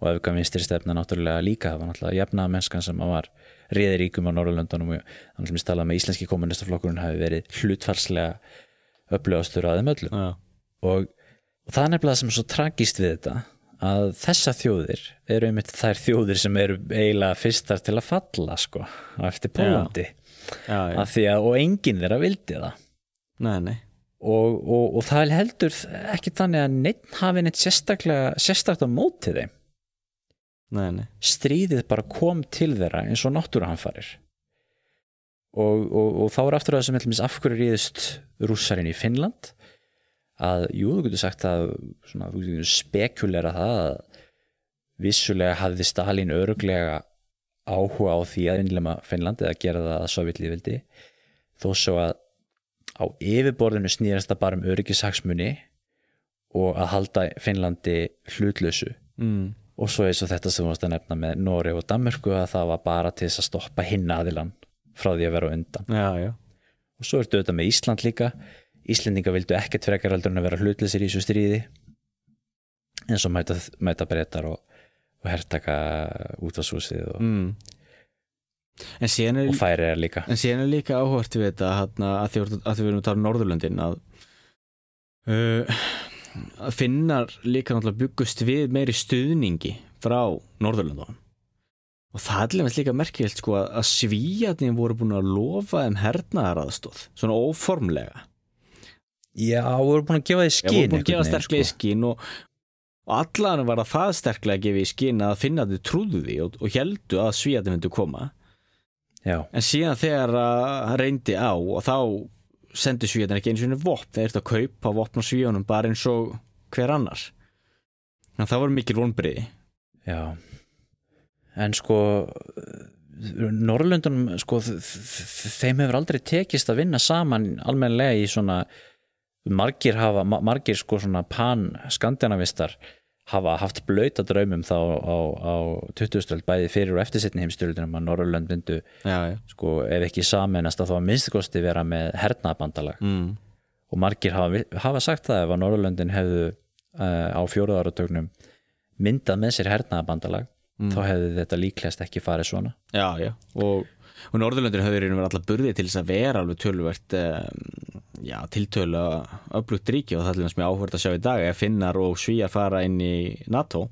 Speaker 1: og öfga vinstri stefna náttúrulega líka það var náttúrulega jafnaða mennskan sem að var riðir ríkum á Norðurlöndunum og þannig að talað með íslenski kommunistaflokkurinn hafi verið hlutfarslega upplöðastur að þeim öllum.
Speaker 2: Já.
Speaker 1: og, og það er nefnilega það sem er svo tragist við þetta að þessa þjóðir eru einmitt þær þjóðir sem eru eiginlega fyrstar til að falla sko eftir Pólandi því að, og enginn þeirra vildi það.
Speaker 2: Nei, nei.
Speaker 1: Og, og, og það er heldur ekki þannig að neitt hafi neitt sérstaklega sérstaklega á móti þeim
Speaker 2: Nei, nei.
Speaker 1: Stríðið bara kom til þeirra eins og náttúruhamfarir. Og, og, og þá er aftur að þessum af hverju ríðist rússarinn í Finnland að jú, þú getur sagt að svona, þú getur spekulera það að vissulega hafði Stalin öruglega áhuga á því að innlema Finnland eða gera það að sovjetlið vildi þó svo að á yfirborðinu snýrast það bara um öryggishagsmunni og að halda Finnlandi hlutlausu.
Speaker 2: Mm.
Speaker 1: Og svo eins og þetta sem þú varst að nefna með Nóri og Danmörku að það var bara til þess að stoppa hinn aðilan frá því að vera undan.
Speaker 2: Já, já,
Speaker 1: og svo ertu auðvitað með Ísland líka. Íslendinga vildu ekkert frekar heldur en að vera hlutlisir í þessu stríði eins og mæta, mæta breytar og, og hertaka út á súsið og,
Speaker 2: mm. er
Speaker 1: og færi er líka.
Speaker 2: En síðan er líka áhvert við þetta að, því, að við erum að tala um Norðurlöndin að, uh, finnar líka náttúrulega byggust við meiri stuðningi frá Norðurlöndunum. Og það er alveg líka merkilegt sko að, svíjarnir voru búin að lofa um hernaðaraðstóð svona óformlega.
Speaker 1: Já, voru búin að gefa því
Speaker 2: Já,
Speaker 1: skín
Speaker 2: voru búin að gefa sterklega í skín og, og allan var að það sterklega gefa í skín að finna þau trúðu því og, og heldu að svíjarnir myndu koma.
Speaker 1: Já,
Speaker 2: En síðan þegar að reyndi á og þá sendu svíðan ekki eins og einu vopn. Þeir eru að kaupa vopn á svíðunum bara eins og hver annar þannig að það voru mikil vonbriði
Speaker 1: já. En sko Norrlöndunum sko þeim hefur aldrei tekist að vinna saman almennilega í svona margir hafa, ma- margir sko svona pan skandinavistar hafa haft blöyta draumum þá á, á 20. bæði fyrir og eftirsetni heimstyrlunum að Norrlönd
Speaker 2: já
Speaker 1: sko ef ekki samennast að þá að minnstikosti vera með hernaðbandalag
Speaker 2: mm.
Speaker 1: og margir hafa, hafa sagt það ef að Norrlöndin hefðu uh, á fjóruðaratögnum myndað með sér hernaðbandalag þá hefðu þetta líklegast ekki farið svona
Speaker 2: Já, já og, og Norðurlöndir höfður verið allar burði til þess að vera alveg tölvert um, já, tiltölu öflugt ríki og það er alveg mjög áhverð að sjá í dag ef finnar og svíjar fara inn í NATO.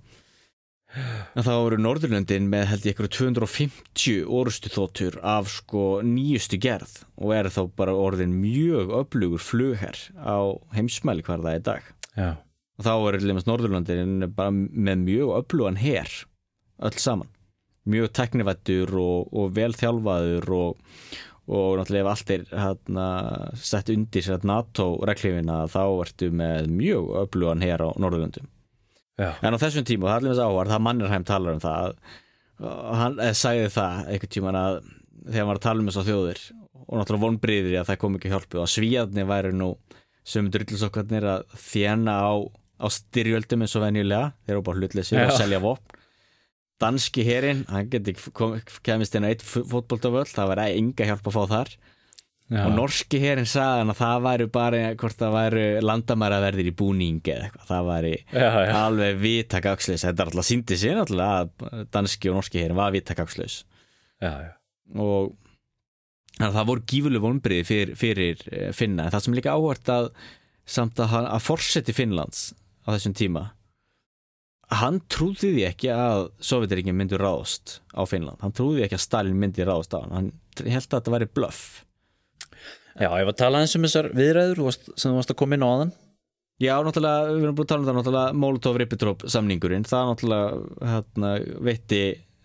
Speaker 2: En þá voru Norðurlöndin með held ég ykkur 250 orustu þóttur af sko nýjustu gerð og er þá bara orðin mjög öflugur flugherr á heimsmæli er í dag.
Speaker 1: Já,
Speaker 2: og þá voru lemast Norðurlöndin bara með mjög öflugan herr öll saman mjög teknivættur og, og vel þjálfaður og, og náttúrulega ef allt er hérna, sett undir sér NATO-reglifina þá ertu með mjög öflugan her á Norðurlöndum. En á þessum tíma, og það er þess áhvar það Mannerheim talar um það að hann eh, sagði það einhvern tíman að þegar hann var að tala um þess að þjóðir og náttúrulega vonbriðir að það kom ekki hjálpi og að svíjarnir væri nú sem drullusokkarnir að þjena á, á styrjöldum eins og venjulega þeir eru bara hlutleysi og selja vopn danski herin, hann geti kemist inn á eitt fótboltavöld það var enga hjálp að fá þar
Speaker 1: já.
Speaker 2: og norski herin sagði hann að það væri bara hvort það væri landamæraverðir í búning eða eitthvað, það væri
Speaker 1: já, já.
Speaker 2: alveg vitak axlis þetta er alltaf síndi sér náttúrulega að danski og norski herin var vitak axlis
Speaker 1: já, já.
Speaker 2: og það voru gífuleg vonbriði fyrir, fyrir eh, Finna en það sem líka áhvert að samt að, að forseti Finnlands á þessum tíma hann trúði því ekki að Sovjetiríkin myndi ráðast á Finnland. Hann trúði ekki að Stalin myndi ráðast á hann. Hann held að þetta væri bluff.
Speaker 1: Já, ég var að tala eins um þessar viðræður sem þú varst að koma inn á þann
Speaker 2: Já, náttúrulega, við erum búin að tala um það náttúrulega Molotov-Ribbentrop samningurinn það náttúrulega hérna, veitti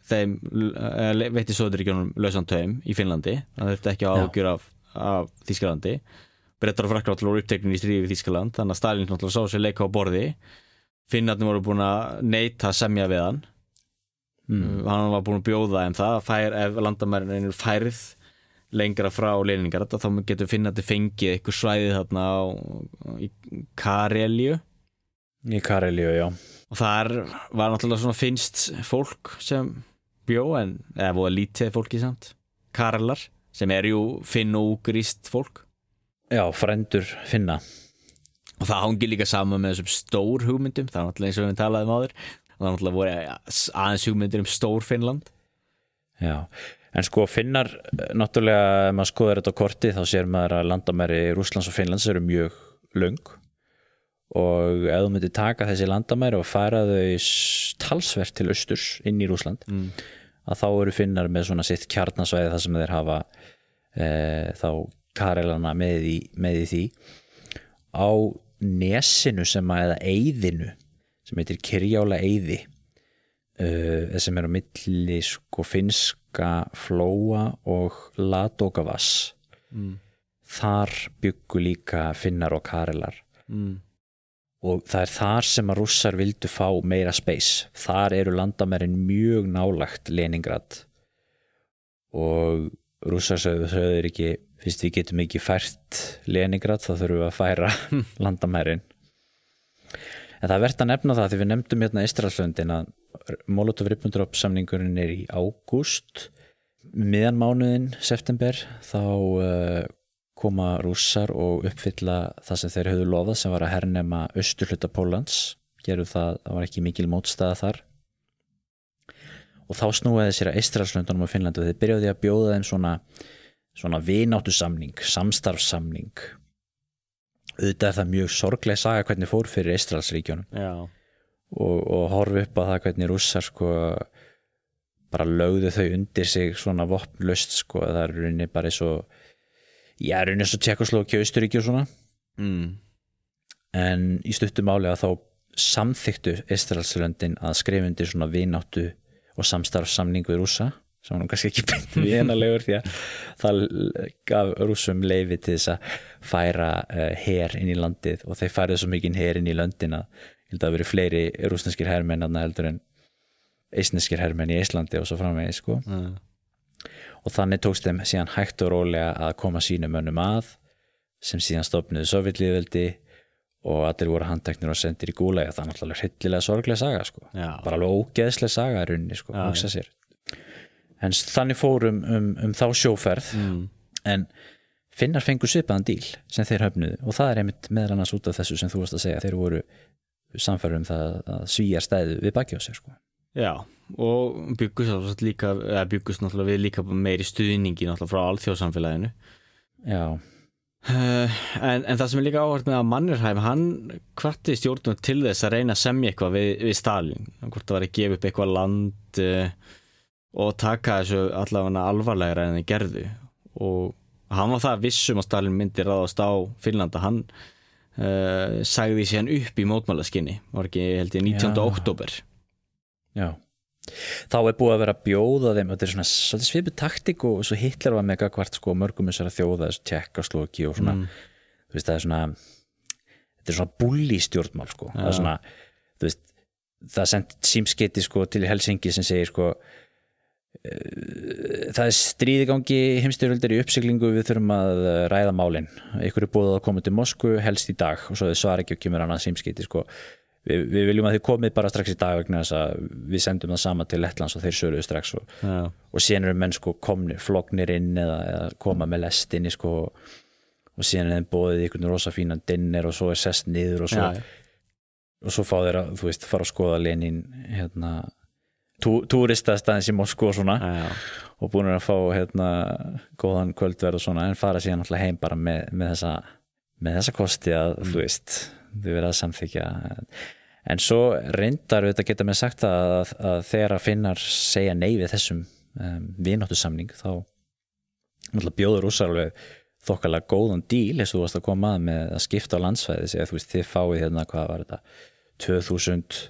Speaker 2: þeim, eh, veitti Sovjetiríkjónum lausan taum í Finnlandi. Það þurfti ekki að ágjur af, af Þískalandi Brettar og frakkar náttúrulega voru uppteknin í stríði við Þískaland þannig að Stalin náttúrulega sá sér leika á borði Finnarnir voru búin að neita að semja við hann. Mm. hann var búin að bjóða þeim það að fær, ef landamærin er færið lengra frá leiningar þá getur finnandi fengið eitthvað svæðið þarna á, í Karelju
Speaker 1: í Karelíu, já.
Speaker 2: Og þar var náttúrulega svona finnst fólk sem bjó en eða voða lítið fólki samt. Karlar sem er jú finn og úgrist fólk.
Speaker 1: Já, frendur finna
Speaker 2: og það hangi líka saman með þessum stór hugmyndum það er náttúrulega eins og við talaðum áður. Og það er náttúrulega voru aðeins hugmyndir um stór Finnland.
Speaker 1: Já, en sko finnar eh, náttúrulega, ef maður skoður þetta á korti þá sér maður að landamæri Rússlands og Finnlands eru mjög löng. Og ef þú myndir taka þessi landamæri og færa þau talsvert til austurs inn í Rússland
Speaker 2: mm.
Speaker 1: að þá eru finnar með svona sitt kjarnasvæði þar sem þeir hafa e, þá karelana með í, með í því. Á nesinu sem að eða eyðinu sem heitir Kirjála eyði uh, sem er á milli sko finska flóa og Ladogavass
Speaker 2: Mm.
Speaker 1: þar byggu líka finnar og karelar
Speaker 2: Mm.
Speaker 1: og það er þar sem að rússar vildu fá meira space þar eru landamærin mjög nálagt Leningrad og rússar sögðu sögður ekki fyrst við getum ekki fært Leningrad þá þurfum við að færa landamærin. En það er verðt að nefna það því við nefndum hérna Ístralsöndin að Molotov-Ribbentrop samningurinn er í ágúst. Miðan mánuðin, september þá uh, koma rússar og uppfylla það sem þeir höfðu lofað sem var að hernema austurhluta Pólans gerðu það, það var ekki mikil mótstaða þar. Og þá snúiði sér að Eistralslöndunum og Finnlandu þeir byrjaði að bjóða þeim svona svona vináttu samning, samstarfssamning. Auðvitað er það mjög sorglega saga hvernig fór fyrir Eistralsríkjónum
Speaker 2: Já,
Speaker 1: og, og horfi upp á það hvernig rússar sko bara lögðu þau undir sig svona vopnlöst sko það er rauninni bara eins og já, rauninni eins og Tjekkoslovakia, Austuríki og svona.
Speaker 2: Mm.
Speaker 1: en í stuttum að þá samþyktu Ísraelslöndin að skrifa undir svona vináttu og samstarfsamning við rússa sem hann kannski ekki beint vinalegur því að það gaf rússum leifi til þess að færa uh, her inn í landið og þeir færðu svo mikið her inn í löndin að ég held að það verið fleiri rúsneskir hermenn aðna heldur en eisneskir hermenn í Íslandi og svo framvegið sko
Speaker 2: Mm.
Speaker 1: og þannig tókst þeim síðan hægt og rólega að koma sínum önnum að sem síðan stopnuðu Sovjetlíðveldi og allir voru handteknir og sendir í gúlega það er náttúrulega hryllilega sorglega saga sko.
Speaker 2: Já.
Speaker 1: bara alveg ógeðslega saga runni sko, en þannig fórum um, um þá sjóferð.
Speaker 2: Mm.
Speaker 1: en finnar fengu svipaðan díl sem þeir höfnuðu. Og það er einmitt meðal annars út af þessu sem þú varst að segja. Þeir voru samfærum um það að svíjar stæðu við baki á sér sko.
Speaker 2: Já, og byggust líka, eða byggust náttúrulega við líka meiri stuðningi náttúrulega frá alþjóðsamfélaginu.
Speaker 1: Já,
Speaker 2: uh, en, en það sem er líka áhört með að Mannerheim, hann kvatti stjórnum til þess að reyna að semja eitthvað við, við Stalin, hvort það var að gefa upp eitthvað land uh, og taka þessu allavega alvarlegra en þeir gerðu. Og hann var það vissum að Stalin myndi ráðast á Finnlanda, hann uh, sagði síðan upp í mótmálaskinni, var ekki held ég 19.
Speaker 1: Já.
Speaker 2: oktober
Speaker 1: Já, þá er búið að vera bjóða þeim, þetta er svona svolítið svipið taktik og svo Hitler var með gagvart sko mörgum þessar að þjóða, þessu tjekkasloki og svona, þú veist, það er svona þetta er svona bulli stjórnmál sko, það er svona, þú veist það sendt símskeiti sko til Helsingi sem segir sko það er stríði gangi heimstyrjöldar í uppsiglingu við þurfum að eh, ræða málin. Ykkur er búið að koma til Moskvu helst í dag og svo þau svar ekki og kemur annað símskeiti sko. Við, við viljum að þið komið bara strax í dag vegna þess að við sendum það sama til Lettlands og þeir söruðu strax og, og síðan eru menn sko komnir, flognir inn eða, eða koma með lestinni sko og síðan er þeim bóðið ykkur rosa fínan dinner og svo er sest niður og svo, og svo fá þeir að, þú veist, fara að skoða Lenin hérna tú, túristastæðins í Moskvu og svona
Speaker 2: já,
Speaker 1: og búin að fá hérna góðan kvöldverð og svona en fara síðan alltaf heim bara með, með þessa með þessa kosti að, þú veist þau verða að samþykja en svo reyndar við þetta geta með sagt að, að þegar að finnar segja nei við þessum um, vináttu samning þá náttúrulega bjóður úsar alveg þokkalega góðan díl eins og þú varst að koma að með að skipta á landsvæði segja þú veist þið fáið hérna hvað var þetta 2000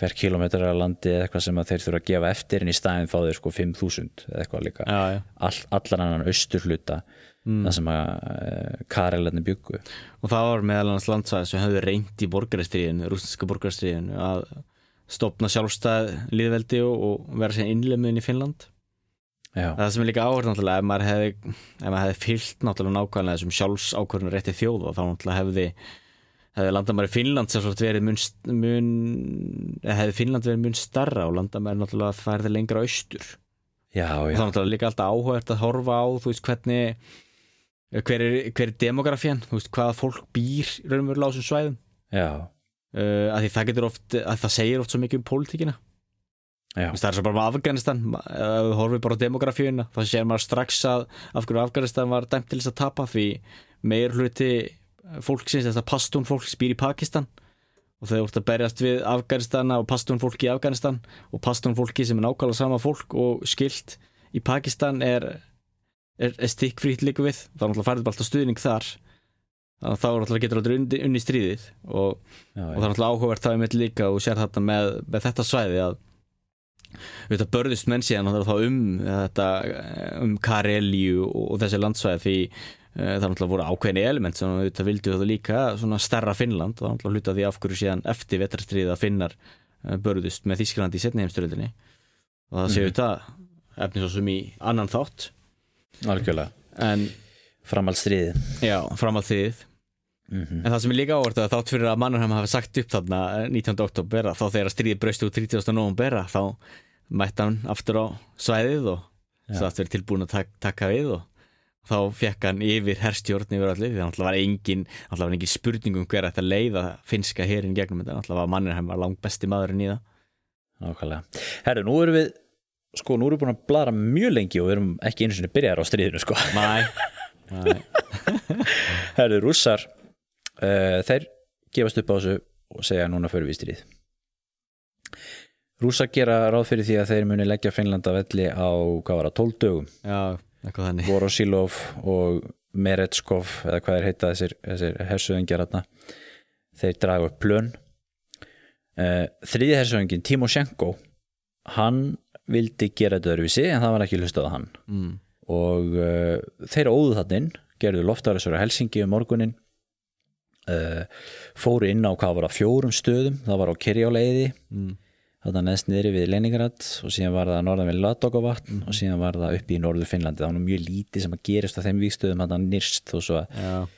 Speaker 1: fer kilometrar að landi eða eitthvað sem þeir þurfa að gefa eftir en í staðin fá þeir sko 5000 eða eitthvað líka
Speaker 2: já, já.
Speaker 1: All, allan annan austurhluta mm. það sem að uh, Karelarni byggu
Speaker 2: og það var meðal annars landsvæði sem höfðu reynd í borgarastriðinu, rústinska borgarastriðinu að stopna sjálfstæð líðveldi og, og vera sér innlemiðin í Finnland
Speaker 1: já,
Speaker 2: það sem er líka áhverð náttúrulega ef maður hefði, hefði fyllt náttúrulega nákvæmlega þessum sjálfsákvörðinu rétti þjóða þá náttúrulega hefði hefði landamæri Finnland sem sagt verið mun, mun eða hefði Finnland verið mun starra og landamæri náttúrulega færði lengra austur.
Speaker 1: Já,
Speaker 2: og
Speaker 1: já,
Speaker 2: það er náttúrulega líka alltaf áhugavert að horfa á þú veist hvernig hver er, hver er demografían, þú veist hvaða fólk býr raunverulega á þessum svæðum?
Speaker 1: Já,
Speaker 2: uh, að því það getur oft að það segir oft svo mikið um pólitíkina. Það er svo bara með Afganistan ef við horfum bara á demografíuna þá sér maður strax að af hverju Afganistan var dæmt til þess að tapa því meir hluti fólksins þess að pastún fólks býr í Pakistan. Og þau voru að berjast við Afganistan og pastún fólki í Afganistan og pastún fólki sem er nákvæmlega sama fólk og skilt í Pakistan er, er, er stikkfrýtt líka við. Þá er færið bara alltaf stuðning þar. Þannig að þá er náttúrulega getur alltaf unni, unni stríðið. Og
Speaker 1: já,
Speaker 2: og það er náttúrulega áhugavert það er mitt líka og sér þetta með, með þetta svæði að þetta börðust menn síðan þá um þetta um Karelíu og, og þessi landsvæði því það er náttúrulega voru ákveðni element sem þetta vildu þetta líka svona stærra Finnland. Og það er náttúrulega hluta því af hverju síðan eftir vetrastriðið að Finnar uh, börðust með Þísklandi í setni heimsturöldinni og það séu þetta efni svo sem í annan þátt.
Speaker 1: Algjörlega.
Speaker 2: En
Speaker 1: framhaldsstríði
Speaker 2: já, fram að þið En það sem er líka ávart að þátt fyrir að Mannerheim hafi sagt upp þarna 19. oktober þá þegar stríði braust úr 30. november þá mætti hann aftur á svæðið og það verið tilbúin að tak taka við og þá fekk hann yfir herstjórn yfir allir því það var engin, var engin spurningum hver að þetta leiða finska herin gegnum þetta, það var Mannerheim var langt besti maðurinn í það.
Speaker 1: Nákvæmlega. Herru, nú erum við sko, nú erum við búin að bladra mjög lengi og við erum ekki einu sinni byrjar á stríðinu sko.
Speaker 2: Næ, næ
Speaker 1: Herru, rússar uh, þeir gefast upp á þessu og segja núna fyrir við stríð. Rússar gera ráð fyrir því að þeir muni leggja Finnlanda velli á, hvað var það, 12 dögum?
Speaker 2: Já,
Speaker 1: Vorosilov og Meretskov eða hvað er heitað þessir, þessir hersöðingjar þeir draga upp plön. Uh, þriði hersöðingin Timoshenko hann vildi gera þetta öðruvísi en það var ekki hlustað á hann.
Speaker 2: Mm.
Speaker 1: og uh, þeir óðu þannig gerðu loftaræsur á Helsingi um morgunin uh, fóru inn á hvað var á fjórum stöðum það var á Kirjáleiði
Speaker 2: Mm.
Speaker 1: Þarna neðst niðri við Leningrad og síðan var það norðan við Ladogavatn og síðan var það upp í norður Finnlandi. Það var mjög lítið sem að gerist á þeim víkstöðum þarna nýrst og svo að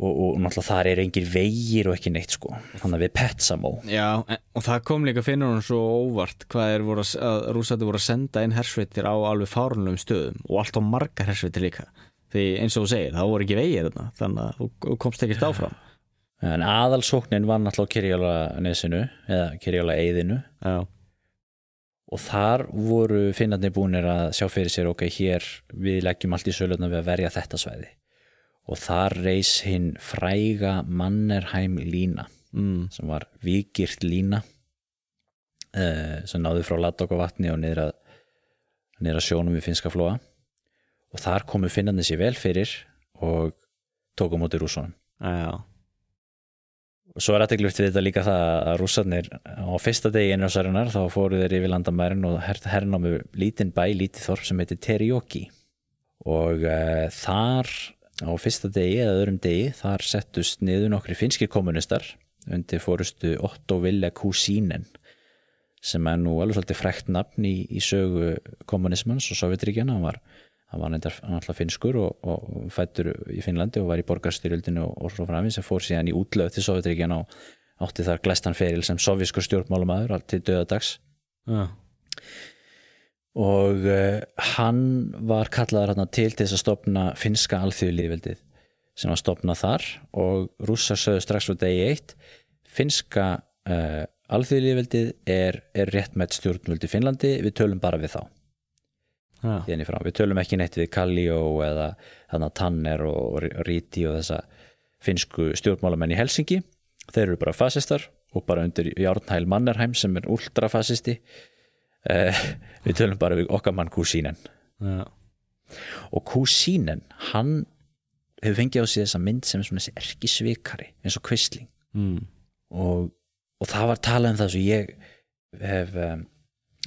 Speaker 1: og, og náttúrulega þar er engir vegir og ekki neitt sko. Þannig að við Petsamó
Speaker 2: Já en, og það kom líka finnur hún svo óvart hvað er voru að, rúsætti voru að senda inn hersveitir á alveg fárunlegum stöðum og allt á margar hersveitir líka. Því eins og þú segir, það voru ekki vegir þarna þannig að þú- komst ekkert áfram
Speaker 1: en aðalsóknin var náttúrulega Kirjála nesinu eða Kirjála eiðinu
Speaker 2: Já,
Speaker 1: og þar voru finnarnir búinir að sjá fyrir sér ok, hér við leggjum allt í sölutna við að verja þetta svæði. Og þar reis hinn fræga Mannerheim lína
Speaker 2: mm.
Speaker 1: sem var vikirt lína uh, sem náði frá Ladogavatni og niður að, niður að sjónum við finska flóa. Og þar komu finnarnir sér vel fyrir og tóku á móti rússonum
Speaker 2: já,
Speaker 1: svo er aðteglur til þetta líka það að rússarnir á fyrsta degi innrásarinnar þá fóru þeir yfir landamærin og her, hernámu lítinn bæ, lítið þorp sem heitir Terioki og uh, þar á fyrsta degi eða öðrum degi þar settust niður nokkri finskir kommunistar undir fórustu Otto Ville Kusinen sem er nú alveg svolítið frækt nafn í, í sögu kommunismans og Sovjetríkjana hann var, hann var alltaf finskur og, og fættur í Finnlandi og var í borgarstyrjöldinu og, og svo framins sem fór síðan í útlöð til Sovjetríkjana og átti þar glæstan feril sem sovjískur stjórnmálumæður allt til döðadags
Speaker 2: já,
Speaker 1: og uh, hann var kallaður hann til til þess að stopna finska alþjóðlíðveldið sem var stopnað þar og rússar sögðu strax frá degi eitt finska uh, alþjóðlíðveldið er, er rétt með stjórnvöldi Finnlandi, við tölum bara við þá hérna í frá, við tölum ekki neitt við Kallio eða þannig Tanner og Ríti og þessa finsku stjórnmálamenn í Helsingi þeir eru bara fasistar og bara undir Járnhæl Mannerheim sem er ultrafasisti. Uh, við tölum bara við okkar mann Kusínen
Speaker 2: já,
Speaker 1: og Kusínen, hann hefur fengið á sig þessa mynd sem er svona þessi erki svikari eins og kvistling
Speaker 2: mm.
Speaker 1: og, og það var talað um það svo ég hef um,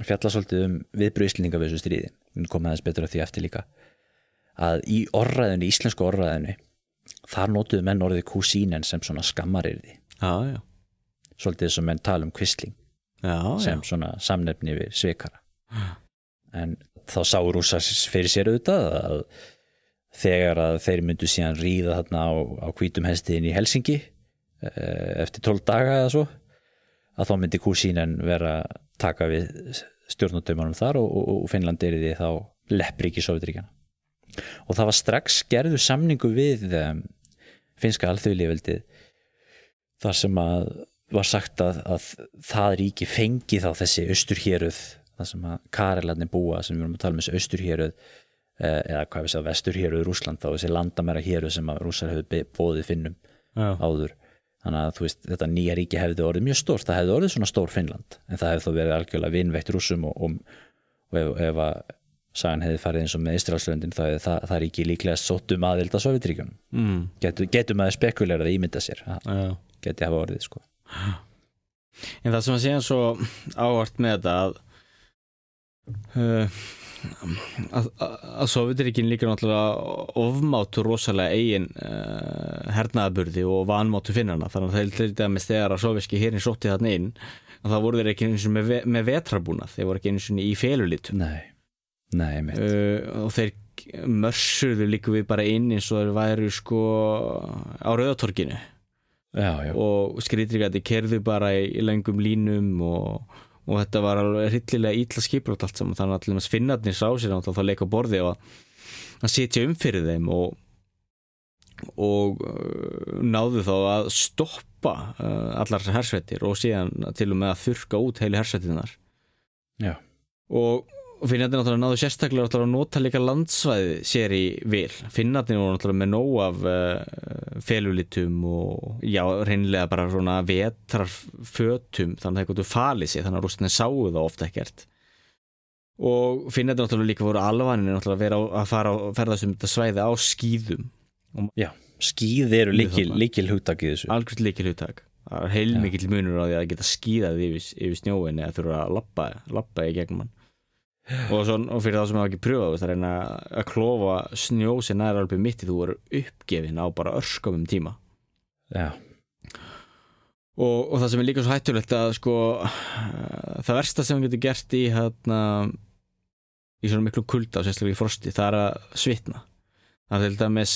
Speaker 1: fjallað svolítið um viðbröðslinga við þessu stríði við komum aðeins betur að því eftir líka að í orðræðinu, íslensku orðræðinu þar notuðu menn orðið kúsínen sem svona skammarirði
Speaker 2: já, já,
Speaker 1: svolítið að menn tala um kvistling
Speaker 2: já,
Speaker 1: sem svona samnefni við svikara. En þá sá rússar fyrir sér auðvitað að þegar að þeir myndu síðan ríða þarna á, á hvítum hestiðin í Helsingi eh, eftir 12 daga eða svo að þá myndi kúsínen vera taka við stjórnundaumanum þar og, og, og Finnland er því þá leppríki Sovjetríkjana og það var strax gerðu samningu við um, finska alþjóðlífveldið þar sem að var sagt að, að það ríki fengi þá þessi austurhéruð þar sem að Karelarnir búa sem við erum að tala um þessi austurhéruð eh, eða hvað við segja vesturhéruð Rúsland þá þessi landamæra héruð sem að rússar hefur boðið finnum
Speaker 2: já,
Speaker 1: áður þannig að veist, þetta nýja ríki hefði orðið mjög stórt, það hefði orðið svona stór Finnland en það hefði þá verið algjörlega vinveitt rússum og, og, og ef, ef að sagan hefði farið eins og með Ístralslöndin þá hefði það, það ríki líklega sóttum aðild að Sovjetríkjunum
Speaker 2: mm.
Speaker 1: getum, getum að spekulerað að ímynda sér það
Speaker 2: já.
Speaker 1: geti hafa orðið sko
Speaker 2: En það sem að segja svo ávart með þetta að uh, að, að, að Sovjetiríkin líka náttúrulega ofmátu rosalega eigin uh, hernaðaburði og vanmátu finnana. Þannig að það er til dæmis þegar að sovjerski hérin sótti þarna inn að það voru þeir ekki eins og með, með vetrarbúnað. Þeir voru ekki eins og í felulítum
Speaker 1: Nei, nei, mitt
Speaker 2: uh, og þeir mörsurðu líka við bara inn eins og þeir væru sko á rauðatorkinu
Speaker 1: já, já,
Speaker 2: og skrýtrikandi kerðu bara í, í lengum línum og, og þetta var alveg hryllilega ítla skiplátt allt saman þannig að allir finnarnir sá sér að leika á borði og að sitja um fyrir þeim og, og uh, náðu þá að stoppa uh, allar þessar hersveitir og síðan til og með að þurka út heilu hersveitinnar
Speaker 1: já.
Speaker 2: og og finnarnir náttúrulega náðu sérstaklega náttúrulega að nota líka landsvæði sér í vil. Finnarnir voru náttúrulega með nóg af uh, felulitum og já, reynilega bara svona vetrarfötum þannig að það gotu falið sig þannig að rústinni sáu það ofta ekkert. Og finnarnir náttúrulega líka voru alvanir náttúrulega að að fara að ferðast um þetta svæði á skýðum
Speaker 1: já. skýð eru líkil, hugtak í þessu.
Speaker 2: Algjörð líkil hugtak það er heilmikil munur á því að geta skýðað yfir, yfir snjóin eða þurfa að lappa, lappa í gegnum hann og, svo, og fyrir þá sem hefur ekki pröfað það reyna að klofa snjó sem næra alveg mitt í þú voru uppgefin á bara örskamum tíma.
Speaker 1: Já.
Speaker 2: Og, og það sem er líka svo hættulegt að sko það versta sem hann getur gert í hérna í svona miklu kulda og sérstaklega í frosti það er að svitna. Það er til dæmis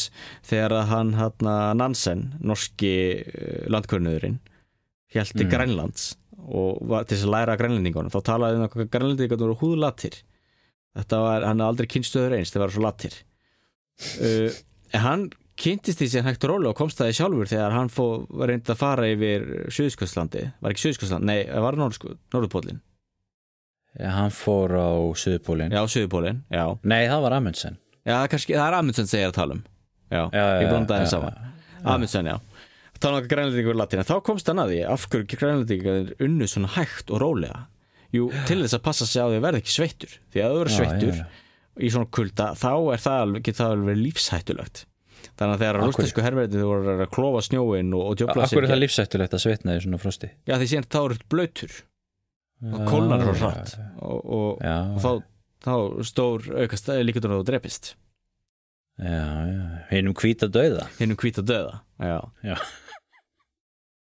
Speaker 2: þegar að hann hérna Nansen, norski landkvörnöðurinn hjælti mm. Grænlands og til þess að læra grænlendingunum þá talaði um að grænlendingunum voru húðlatir. Þetta var, hann er aldrei kynstöður eins það var svo latir. Uh, en hann kynntist því sem hægt róla og komst það í sjálfur þegar hann reyndið að fara yfir Suðskostlandi, var ekki Suðskostland nei, var Norðupólin
Speaker 1: ja, hann fór á Suðupólin
Speaker 2: já, Suðupólin, já.
Speaker 1: Nei, það var Amundsen.
Speaker 2: Já, kannski, það er Amundsen segir að tala um. Já, já ég blóndaði það saman. Amundsen, já þá náttúrulega grænlendingur var latin en þá komst hann að því af hverju grænlendingur unnu svona hægt og rólega? Jú, til þess að passa sig á því að verða ekki sveittur. Því að það verður sveittur já, já. í svona kulda þá er það, getur það alveg lífshættulegt. Þannig að þegar rústinsku herrverðin þú voru að klófa snjóin og, og djöfla
Speaker 1: sig Akkur er það lífshættulegt að sveitna í svona frosti?
Speaker 2: Já því síðan þá eru blöytur og kólnar er hratt. og, og, og þá, þá stór aukast líkaður að þú drepist.
Speaker 1: Já, já, hinn um hvita döða
Speaker 2: Hinn um hvita döða, já,
Speaker 1: já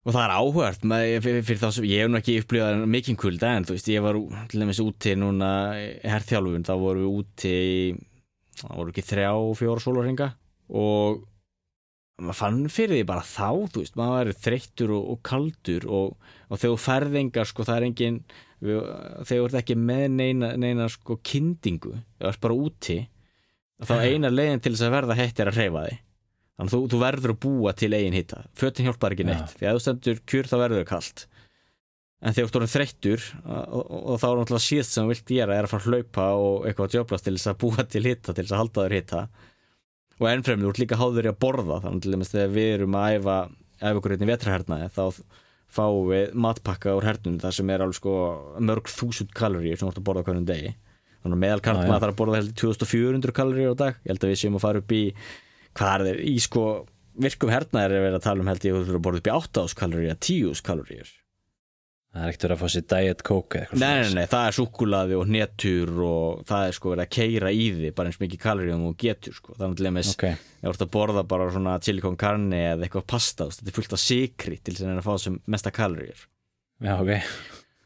Speaker 2: og það er áhört fyrir, fyrir sem ég hef nú ekki upplýðað mikinn kulda en þú veist ég var til dæmis úti núna herrþjálfun þá voru við úti það voru ekki þrjá, fjóra sólurringa og maður fann fyrir því bara þá þú veist maður er þreyttur og, og kaldur og, og þegar ferðingar sko það er engin þegar þú ert ekki með neina, neina sko kyndingu það er bara úti þá eina leginn til þess að verða hættir að reyfa þig þannig að þú, þú verður að búa til eigin hitta fötin hjálpar ekki neitt, ja. því að þú stendur kjur þá verður það kallt en þegar þú ert þreyttur og, og, og þá er náttúrulega síðast sem þú vilt gera er að fara að hlaupa og eitthvað að djöblast til þess að búa til hitta til þess að halda þér hitta og ennfremlega þú ert líka háður í að borða. Þannig dæmis þegar við erum að æfa ef ykkur einnig vetrahernaði þá fáum við matpakka úr hernum þar sem er alveg sko mörg þúsund kaloríur sem þú ert að borða hvernig degi. Þannig að meðal kartma þarf að borða 2400 kaloríur á dag. Ég held að við séum að fara upp í hvað er þeir í sko virkum hernaðir er verið að tala um held ég að þú þurfur að borða upp í 8 ás kaloríur 10 ás kaloríur.
Speaker 1: Það er ekkert verið að fá sér diet coke
Speaker 2: Nei, nei, nei, það er sukkulaði og netur og það er sko verið að keira í því bara eins mikið kaloríum og getur sko. Þannig að lemmis,
Speaker 1: okay.
Speaker 2: þú ert að borða bara svona chili con carne eða eitthvað pasta þetta er fullt af sikri til þess að fá þessum mesta kaloríur.
Speaker 1: Já, ok.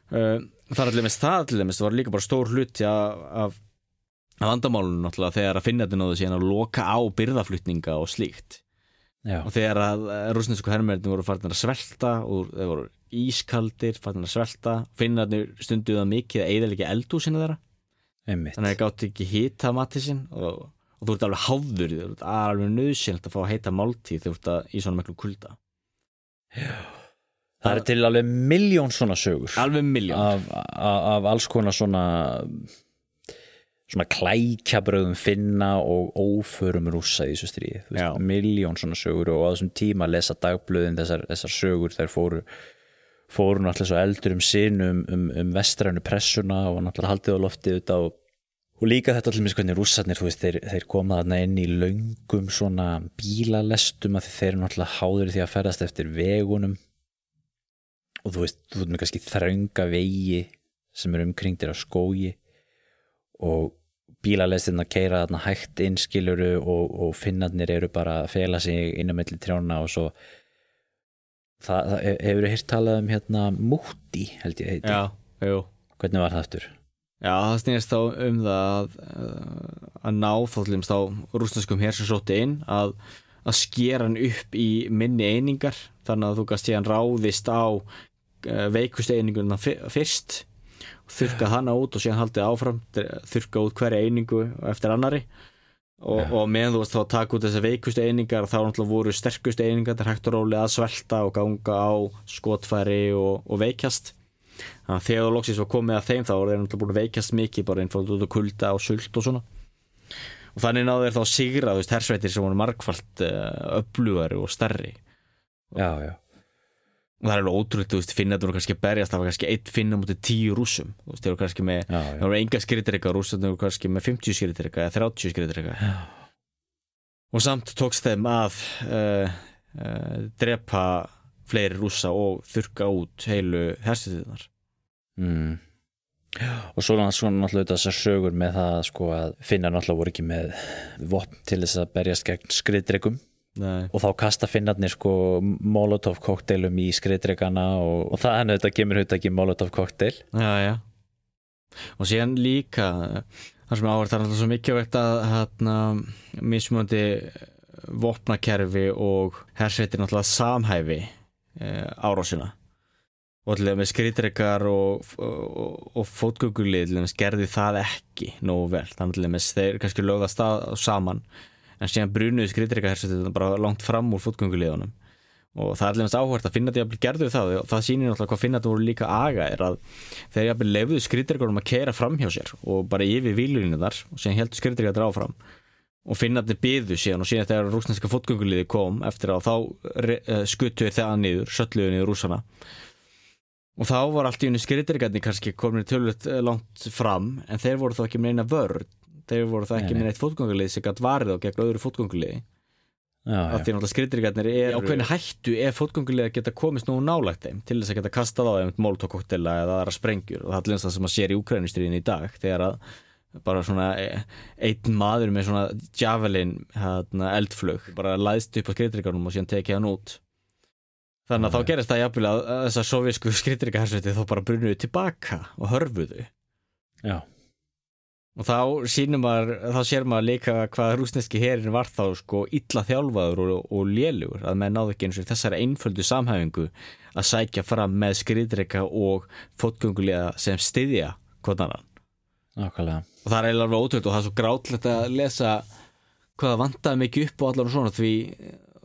Speaker 2: Það er allir mest það allir mest, það var líka bara stór hluti af, af að vandamálunum náttúrulega þegar að finna þetta náðu síðan að loka á byrðaflutninga og slíkt.
Speaker 1: Já.
Speaker 2: og þegar að rúsnesku herrmjörnum voru farin að svelta og þeir voru ískaldir farin að svelta finna þetta stunduða mikið að eða eldúsinu þeirra.
Speaker 1: Einmitt.
Speaker 2: þannig að það gátt ekki hýta matisinn og, og þú ert alveg háður þú ert alveg nöðsynlegt að fá að heita máltíð þú ert að í svona miklu kulda.
Speaker 1: Já. Það er til alveg miljón svona sögur.
Speaker 2: Alveg miljón
Speaker 1: af, af, af alls konar svona svona klækjabröðum finna og óförum rúsa í þessu stríði. Miljón svona sögur og á þessum tíma lesa dagblöðin þessar, þessar sögur þær fóru fóru náttúrulega svo eldur um sin um, um, um vestrænu pressuna og náttúrulega haldið á loftið út á og líka þetta allir með hvernig rússarnir veist, þeir, þeir koma þarna inn í laungum svona bílalestum að þeir eru náttúrulega háður því að ferðast eftir vegunum. Og þú veist, þú veist með kannski þrönga vegi sem eru umkringtir á skógi og bílalestin að keira þarna hægt innskiluru og, og finnarnir eru bara að fela sig innum melli trjána og svo. Það, það hefur hirt talað um hérna múti held ég heiti?
Speaker 2: Já,
Speaker 1: hvernig var það aftur?
Speaker 2: Já, það snýrst þá um það að, að ná þóttlumst á rúsneskum hér sem sótti inn að, að skera hann upp í minni einingar þannig að þú gæst síðan ráðist á eh, veikustu eininguna fyrst þurka hana út og síðan haldið áfram þurka út hverja einingu eftir annari og, ja. og meðan þú varst þá að taka út þessar veikustu einingar þá náttúrulega voru sterkustu einingar þar hægt og róli að svelta og ganga á skotfæri og, og veikjast. Þannig að þegar þú loksist var komið að þeim þá voru þeir náttúrulega búin að veikjast mikið bara einfallt út á kulda og sult og svona. Og þannig náðu þeir þá sigra þú veist hersveitir sem voru markvallt öflugari og stærri.
Speaker 1: Já, já
Speaker 2: og það er alveg ótrúlega, þú veist, finna þetta voru kannski að berjast það var kannski eitt finna mútið tíu rúsum þú veist, þeir voru kannski með, það voru enga skritirika rúsum, þeir voru kannski með 50 skritirika eða 30 skritirika og samt tókst þeim að uh, uh, drepa fleiri rúsa og þurka út heilu herstuðunar
Speaker 1: mm. og svo náttúrulega þessar sögur með það sko að finna náttúrulega voru ekki með vopn til þess að berjast gegn skritrikum
Speaker 2: Nei.
Speaker 1: og þá kasta finnarnir sko molotov kokteilum í skriðdregana og, og það henni þetta gemur hútt molotov kokteil
Speaker 2: já, já. og síðan líka það sem áverð það er alltaf svo mikið veikt að hérna, mismöndi vopnakerfi og hersveitir náttúrulega samhæfi e, árásina og allir með skriðdregar og, og, og fótgöngulið gerði það ekki nógu vel þannig að þeir kannski lögða stað saman en síðan brunuði skriðdreikahersetu bara langt fram úr fótgönguleðunum og það er alveg áhvert að finna þetta að gerðu það og það sýnir náttúrulega hvað finna þetta voru líka aga er að þeir jafnvel lefðu skriðdreikunum að kera fram hjá sér og bara yfir výluninu þar og síðan heldur skriðdreika að draga fram og finna þetta byðu síðan og síðan þegar rúsneska fótgönguleði kom eftir að þá eh, skuttu þeir það niður, sölluðu niður rúsana og þá var allt í unni skriðdreikarnir kannski komin tölvöld langt fram en þeir voru þá ekki með eina vörd þeir voru það ekki með eitt fótgangulegi sem gætt varið á gegn öðru fótgangulegi af því náttúrulega skriðdryggarnir er ákveðin hættu ef fótgangulega geta komist nú nálagt þeim til þess að geta kastað á eða móltókoktela eða aðra sprengjur. Og það er alveg það sem að sér í Ukrænustriðin í dag þegar að bara svona e, einn maður með svona javelin hérna, eldflög bara læðst upp á skriðdryggarnum og síðan tekið hann út. Þannig að þá gerist það jafnvel að þessar sovísku skriðdryggarhersviti þá bara brunuðu tilbaka og hörfuðu.
Speaker 1: Já
Speaker 2: og þá sínum maður, þá sér maður líka hvað rúsneski herin var þá sko illa þjálfaður og, og lélugur að menn náðu ekki eins og þessari einföldu samhæfingu að sækja fram með skriðdreika og fótgöngulega sem styðja konaran
Speaker 1: Nákvæmlega.
Speaker 2: og það er eiginlega ótrúld og það er svo grátlegt að lesa hvaða vandaði mikið upp og allar og svona því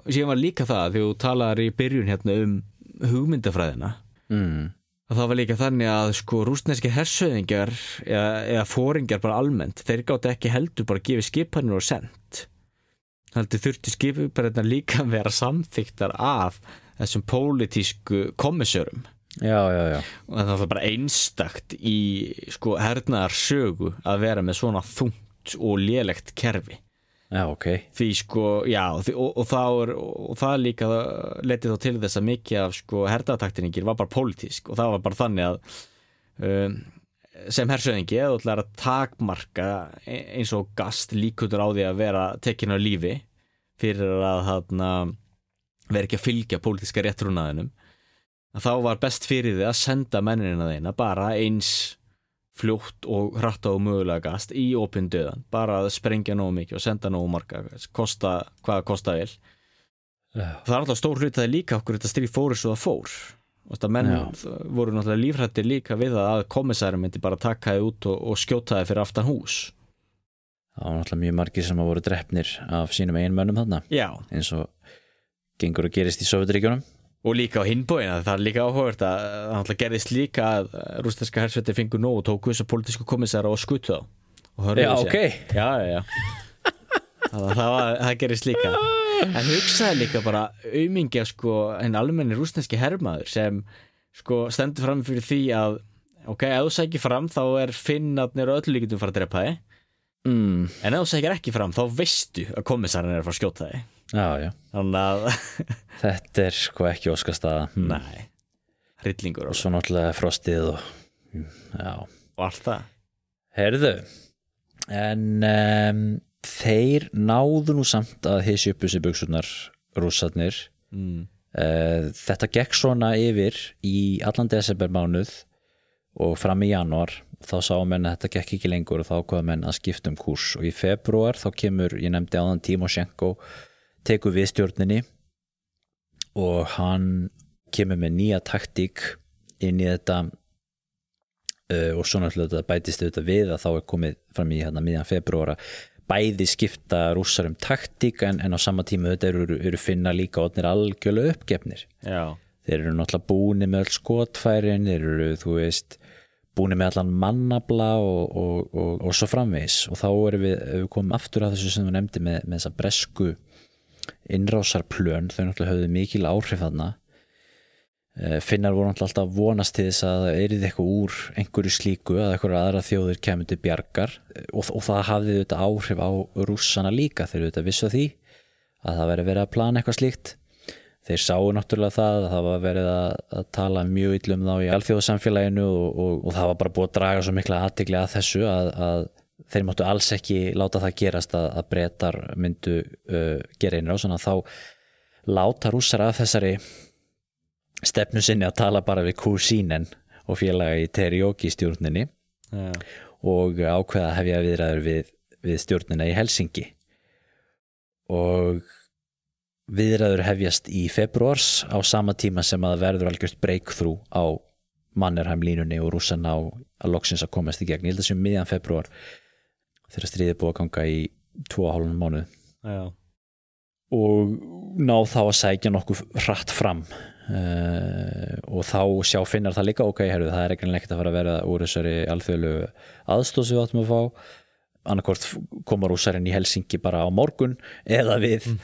Speaker 2: síðan var líka það því þú talar í byrjun hérna um hugmyndafræðina.
Speaker 1: Mm
Speaker 2: og það var líka þannig að sko rúsneski hersöðingar eða, eða fóringar bara almennt, þeir gátt ekki heldur bara að gefa skipanir og sendt heldur þurfti skipanir líka að vera samþyktar af þessum pólitísku komissörum
Speaker 1: já, já, já.
Speaker 2: og það var bara einstakt í sko hernaðar sögu að vera með svona þungt og lélegt kerfi
Speaker 1: Já, ok.
Speaker 2: Því sko, já, og, og, það, og það líka letið þá til þess að mikið af sko herdataktinningir var bara pólitísk og það var bara þannig að um, sem hersöðingi eða þú ætlar að takmarka e, eins og gast líkutur á því að vera tekinn á lífi fyrir að hana, vera ekki að fylgja pólitíska réttrúnaðinum þá var best fyrir því að senda menninina þeina bara eins fljótt og hratta og mögulega gast í opinn döðan, bara að sprengja nógu mikið og senda nógu marga, kosta hvaða kosta vel
Speaker 1: yeah.
Speaker 2: það er alltaf stór hlutað líka okkur þetta stríð fór eins og það fór. Og þetta menn yeah. voru náttúrulega lífrættir líka við að komissæri myndi bara taka þið út og, og skjóta þið fyrir aftan hús.
Speaker 1: Það var náttúrulega mjög margir sem hafa voru drefnir af sínum einmönnum þarna. Eins og gengur að gerist í Sovjetiríkjónum
Speaker 2: og líka á hinbóina það er líka áhugavert að það gerðist líka að rúsneska hersveti fengur nóg og tóku þessu politísku komissara og skutt þá.
Speaker 1: Já, ok.
Speaker 2: Já, já, það, það, var, það gerðist líka. En hugsaði líka bara auðmingja sko en almenni rúsneski herrmaður sem sko stendur fram fyrir því að ok, ef þú sækir fram þá er finnatnir og öllu líkitum fara að drepa þig.
Speaker 1: Mm.
Speaker 2: en ef þú sækir ekki fram þá veistu að komissarinn er að fara að skjóta þig
Speaker 1: Já, já.
Speaker 2: Að
Speaker 1: Þetta er sko ekki óskasta
Speaker 2: hmm. Nei, hryllingur
Speaker 1: Og svo náttúrulega frostið og Já.
Speaker 2: Og allt það.
Speaker 1: Herðu En um, þeir náðu nú samt að hissi upp þessi buksunar rússarnir.
Speaker 2: Mm.
Speaker 1: uh, Þetta gekk svona yfir í allan desembermánuð og fram í januar þá sá menn að þetta gekk ekki lengur og þá ákvaða menn að skipta um kurs og í februar þá kemur, ég nefndi áðan Timoshenko tekur við stjórninni og hann kemur með nýja taktík inn í þetta uh, og svo náttúrulega þetta bætist auðvitað við að þá er komið fram í hérna miðjan februara bæði skipta rússar um taktík en, en á sama tíma þetta eru, eru finna líka odnir algjörlega uppgefnir.
Speaker 2: Já,
Speaker 1: þeir eru náttúrulega búni með öll skotfærin þeir eru, þú veist búni með allan mannabla og, og, og, og svo framvegs og þá erum við, við komum aftur að þessu sem við nefndi með, með þessa bresku innrásarplön, þau náttúrulega höfðu mikil áhrif þarna. Eh, Finnar voru náttúrulega alltaf vonast til þess að erið eitthvað úr einhverju slíku að einhverju aðra þjóðir kemur til bjargar. Og, og það hafði þetta áhrif á rússana líka þegar þetta vissu því að það veri verið að plana eitthvað slíkt. Þeir sáu náttúrulega það að það var verið að, að tala mjög yllum þá í alþjóðsamfélaginu og, og, og það var bara búið að draga svo mikla aðtikli að þessu að, að þeir máttu alls ekki láta það gerast að, að breytar myndu uh, gera einra og svona þá láta rússar af þessari stefnu sinni að tala bara við Kusinen og félaga í Terjóki stjórninni
Speaker 2: já,
Speaker 1: og ákveða að hefja viðræður við, við stjórnina í Helsingi og viðræður hefjast í februars á sama tíma sem að verður algjört breakthrough á Mannerheim línunni og rússan á að loksins að komast í gegn, ég held að sem miðjan februar þegar stríðið búið að ganga í 2,5 mánuð.
Speaker 2: Já,
Speaker 1: og ná þá að sækja nokkuð hratt fram. Uh, og þá sjá finnar það líka ok, herru, það er ekkert að fara að vera úr þessari alþjóðlu aðstóð sem við áttum að fá. Annarkvort koma rússarinn í Helsingi bara á morgun eða við mm.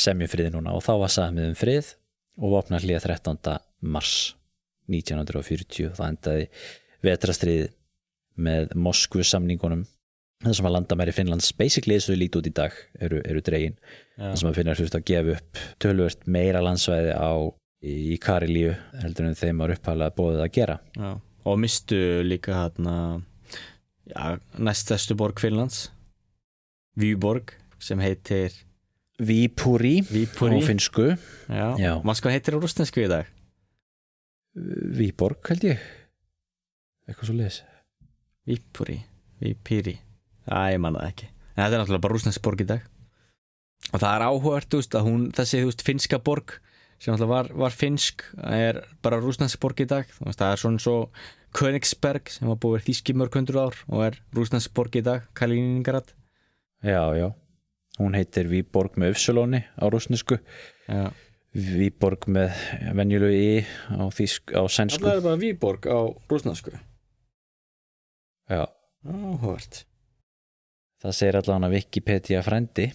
Speaker 1: semjum friði núna. Og þá var samið um frið og vopnar hlýja 13. mars 1940 það endaði vetrastrið með Moskvu samningunum það sem að landamæri Finnlands basically eins og þau líti út í dag eru, eru dregin. Það sem að finna hlust að gefa upp tölvört meira landsvæði á í Karilíu heldur en þeim var upphalega bóðið að gera.
Speaker 2: Já. Og mistu líka hérna næstæstu borg Finnlands Víborg sem heitir
Speaker 1: Vípúri á
Speaker 2: Já. maður sko heitir á rústensku í dag?
Speaker 1: Víborg held ég. Eitthvað svo leis
Speaker 2: Vípuri, Vípiri Æ, ég man það ekki. En þetta er náttúrulega bara rústensku borg í dag. Og það er áhugart, þú veist, að hún þessi, þú veist, finska borg sem náttúrulega var, var finsk er bara rústensku borg í dag. Þú veist, það er svona svo Königsberg sem var búið þýski mörg hundru ár og er rústensku borg í dag, Kaliningrad
Speaker 1: já, já, hún heitir Víborg með Ufsulóni á rúsnesku
Speaker 2: Já,
Speaker 1: Víborg með venjulegu í á, þýsk, á sænsku.
Speaker 2: Það er bara Víborg á rústensku
Speaker 1: já,
Speaker 2: Áhugart
Speaker 1: það segir allan að Wikipedia frendi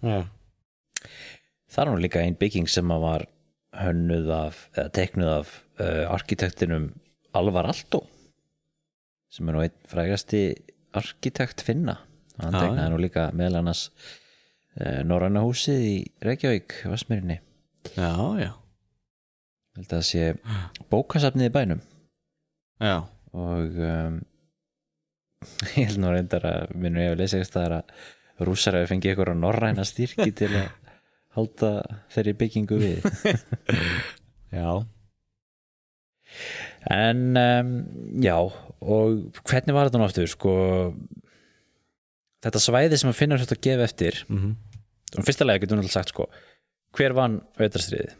Speaker 2: Já,
Speaker 1: það er nú líka ein bygging sem að var hönnuð af, eða teknuð af uh, arkitektinum Alvar Alto sem er nú einn frægasti arkitekt finna. Hann
Speaker 2: Já,
Speaker 1: teknaði
Speaker 2: já.
Speaker 1: nú líka meðal annars uh, Norræna húsið í Reykjavík Vestmyrinni,
Speaker 2: já, já.
Speaker 1: Held að það sé bókasafnið í bænum.
Speaker 2: Já,
Speaker 1: og um, ég held nú reyndar að minnum ég að lesa eitthvað að rússar hefur fengið eitthvað norræna styrki til að halda þeirri byggingu við.
Speaker 2: Já.
Speaker 1: En um, já og hvernig var þetta nú aftur sko? Þetta svæði sem að finna þetta að gefa eftir
Speaker 2: mm -hmm.
Speaker 1: og fyrsta lega getur náttúrulega sagt sko hver vann vetrastriðið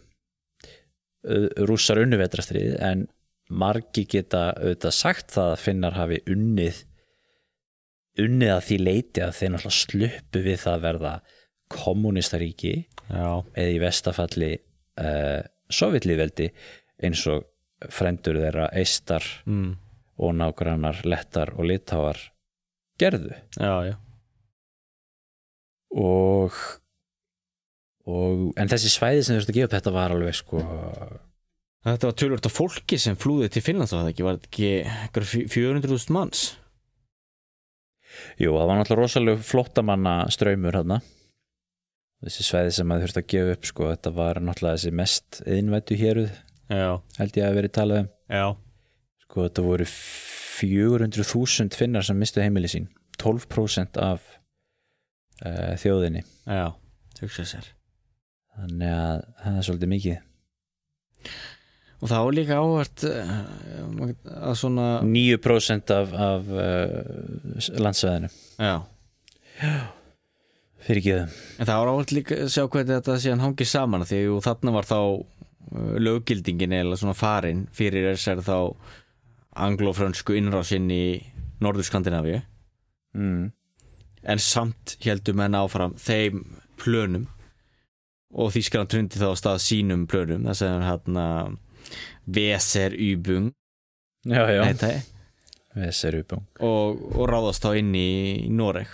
Speaker 1: rússar unnu vetrastriðið en margi geta auðvitað sagt það að finnar hafi unnið unnið að því leiti að þeir náttúrulega sluppu við það að verða kommunistaríki
Speaker 2: Já,
Speaker 1: eða í vestafalli uh, sovjetlýðveldi eins og frendur þeirra eistar
Speaker 2: mm.
Speaker 1: og nágrannar lettar og litáar gerðu.
Speaker 2: Já, já.
Speaker 1: Og, og en þessi svæði sem þú veist að gefa upp þetta var alveg sko
Speaker 2: Þetta var tölvöld af fólki sem flúði til Finnlands var það ekki, var þetta ekki einhver 400.000 manns
Speaker 1: jú, það var náttúrulega rosalega flottamanna ströymur hérna þessi svæði sem að þurfti að gefa upp sko, þetta var náttúrulega þessi mest innvættu héruð held ég að verið talað um.
Speaker 2: Já,
Speaker 1: sko þetta voru 400.000 finnar sem mistu heimili sín 12% af uh, þjóðinni.
Speaker 2: Já sér.
Speaker 1: Þannig að það er svolítið mikið
Speaker 2: og það var líka áhvert að svona
Speaker 1: 9% af, af uh, landsveðinu
Speaker 2: já,
Speaker 1: fyrir geðum
Speaker 2: en það var áhvert líka að sjá hvernig þetta síðan hangið saman því og þarna var þá uh, löggildingin eða svona farin fyrir þessar þá anglofrönsku innrásinn í Norður Skandinavíu
Speaker 1: mm.
Speaker 2: en samt heldur menn áfram þeim plönum og Þískland trundi þá á stað sínum plönum það sem hérna Veserübung
Speaker 1: Veserubung
Speaker 2: og, og ráðast þá inn í, í Noreg.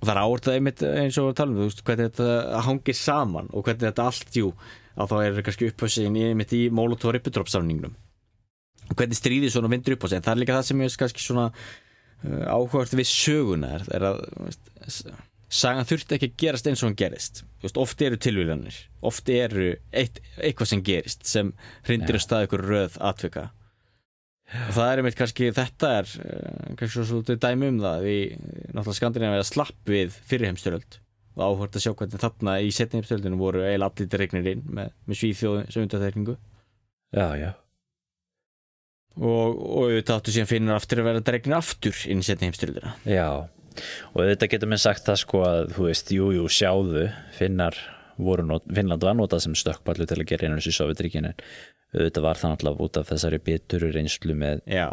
Speaker 2: Og það er einmitt eins og við talum þú veist hvernig þetta hangir saman og hvernig þetta allt, jú, að þá er kannski upphausin einmitt í Molotov-Ribbentrop samningnum og hvernig stríðið svona vindur upp á sig, það er líka það sem er kannski svona uh, áhugavert við söguna er, er að veist, sagan þurfti ekki að gerast eins og hann gerist veist, oft eru tilvílanir oft eru eitt, eitthvað sem gerist sem hrindir að stað ykkur röð atvika. Og það er einmitt kannski þetta er uh, kannski svo svolítið dæmi um það. Því náttúrulega Skandinavíu að slapp við fyrir heimstyröld og áhvert að sjá hvernig þarna í setni heimstyröldinu voru eiginlega allir dregnir inn með, með svíþjóðu sem undartekningu
Speaker 1: Já, já,
Speaker 2: og, og auðvitað áttu síðan finnur aftur að vera dregnir aftur inn í setni heimstyröldina
Speaker 1: já og þetta getur mér sagt það sko að þú veist, jú, jú, sjáðu finnar voru not, Finnland var notað sem stökkballu til að gera einu þessu Sovjetríkin en auðvitað var það náttúrulega út af þessari bituru reynslu með,
Speaker 2: já,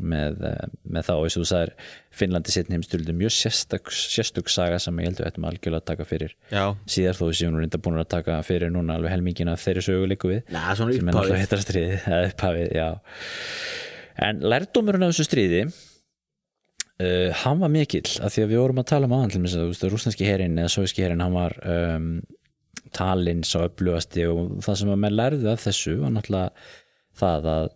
Speaker 1: með, eh, með þá. Eins og þú sagðir Finnlandi setni heimstyrldu mjög sérstök, sérstök saga sem ég held við ættum algjörlega að taka fyrir.
Speaker 2: Já,
Speaker 1: síðar þó við séum nú reynda búin að taka fyrir núna alveg helmingina þeirri sögu líku við
Speaker 2: Næ,
Speaker 1: sem er náttúrulega já. En lærdómurinn af þessu stríði uh, hann var mikill af því að við vorum að tala um þess að rúsneski herin eða soviski herin hann var um, talinn sá upplugasti og það sem að menn lærðu af þessu var náttúrulega það að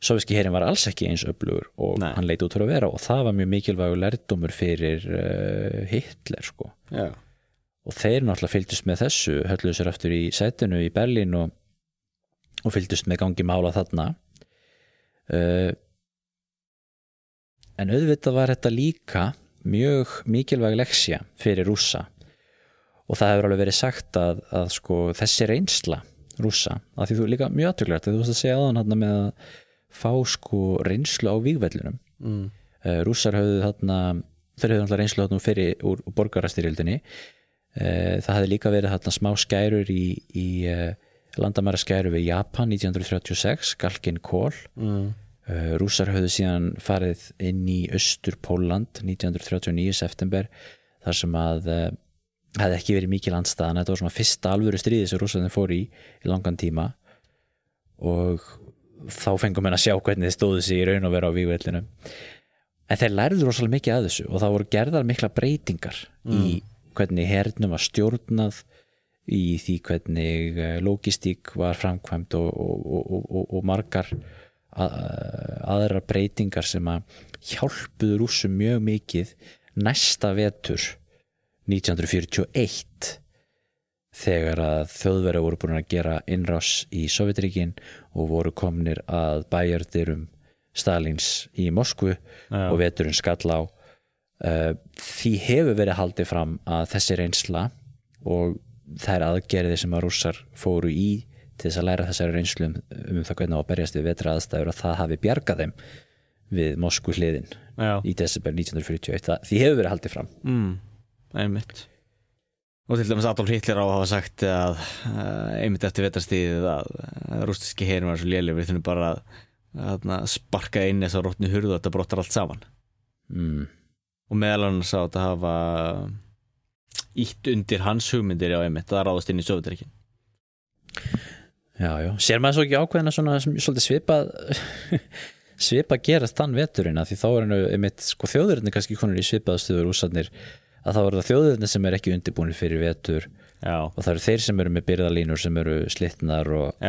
Speaker 1: soviski herin var alls ekki eins upplugur og
Speaker 2: Nei.
Speaker 1: hann leit út fyrir að vera og það var mjög mikilvægur lærdómur fyrir uh, Hitler sko.
Speaker 2: Já,
Speaker 1: og þeir náttúrulega fylgdust með þessu hölluðu sér aftur í sætinu í Berlín og, og fylgdust með gangi mála þarna. Uh, en auðvitað var þetta líka mjög mikilvæg leksja fyrir rússa og það hefur alveg verið sagt að, að sko, þessi reynsla rússa, að því þú líka mjög aðtöklegt að þú veist að segja aðan hann með að fá sko reynslu á vígvellunum
Speaker 2: mm.
Speaker 1: uh, rússar höfðu þarna þeir höfðu náttúrulega reynslu þarna fyrir úr borgarastyrjöldinni uh, það hefði líka verið þarna smá skærur í, í uh, landamæra skæru við Japan 1936, Galkin Kól
Speaker 2: Mm.
Speaker 1: Uh, rússar höfðu síðan farið inn í Östur Póland 1939 september þar sem að uh, hefði ekki verið mikil andstaðan. Þetta var svona fyrsta alvöru stríði sem rússarnir fór í í langan tíma. Og þá fengum við að sjá hvernig þið stóðu sig í raun og vera á vígvellinu en þeir lærðu rosalega mikið að þessu og það voru gerðar mikla breytingar í hvernig hernum var stjórnað í því hvernig eh, logistík var framkvæmt og, og, og, og, og margar að, aðrar breytingar sem að hjálpuðu rússum mjög mikið næsta vetur 1941 þegar að þjóðverða voru búin að gera innrás í Sovjetríkin og voru komnir að bæjardyrum Stalins í Moskvu
Speaker 2: Já.
Speaker 1: og veturinn skall á uh, því hefur verið haldið fram að þessi reynsla og þær aðgerði sem að rússar fóru í til þess að læra þessari reynslu um, um það hvernig á að berjast við vetra aðstæður að það hafi bjargað þeim við Moskvu hliðin í desember 1941 það, því hefur verið haldið fram.
Speaker 2: Mm. einmitt. Og til dæmis Adolf Hitler á að hafa sagt að uh, einmitt eftir vetastíðið að uh, rústiski herin var svo léleg við þurfum bara að, að, að sparka inn þess að rótni hurðu þetta brottar allt saman.
Speaker 1: Mm.
Speaker 2: og meðal annars á þetta hafa ítt undir hans hugmyndir á einmitt að ráðast inn í Sovjetrikin
Speaker 1: Já, já, sér maður svo ekki ákveðina svona svolítið svipað svipað gerast þann veturinn að því þá er hann einmitt sko þjóðurinni kannski konur í svipaðastöður úsarnir að þá eru það þjóðurinni sem er ekki undirbúinir fyrir vetur
Speaker 2: já,
Speaker 1: og það eru þeir sem eru með byrðalínur sem eru slittnar og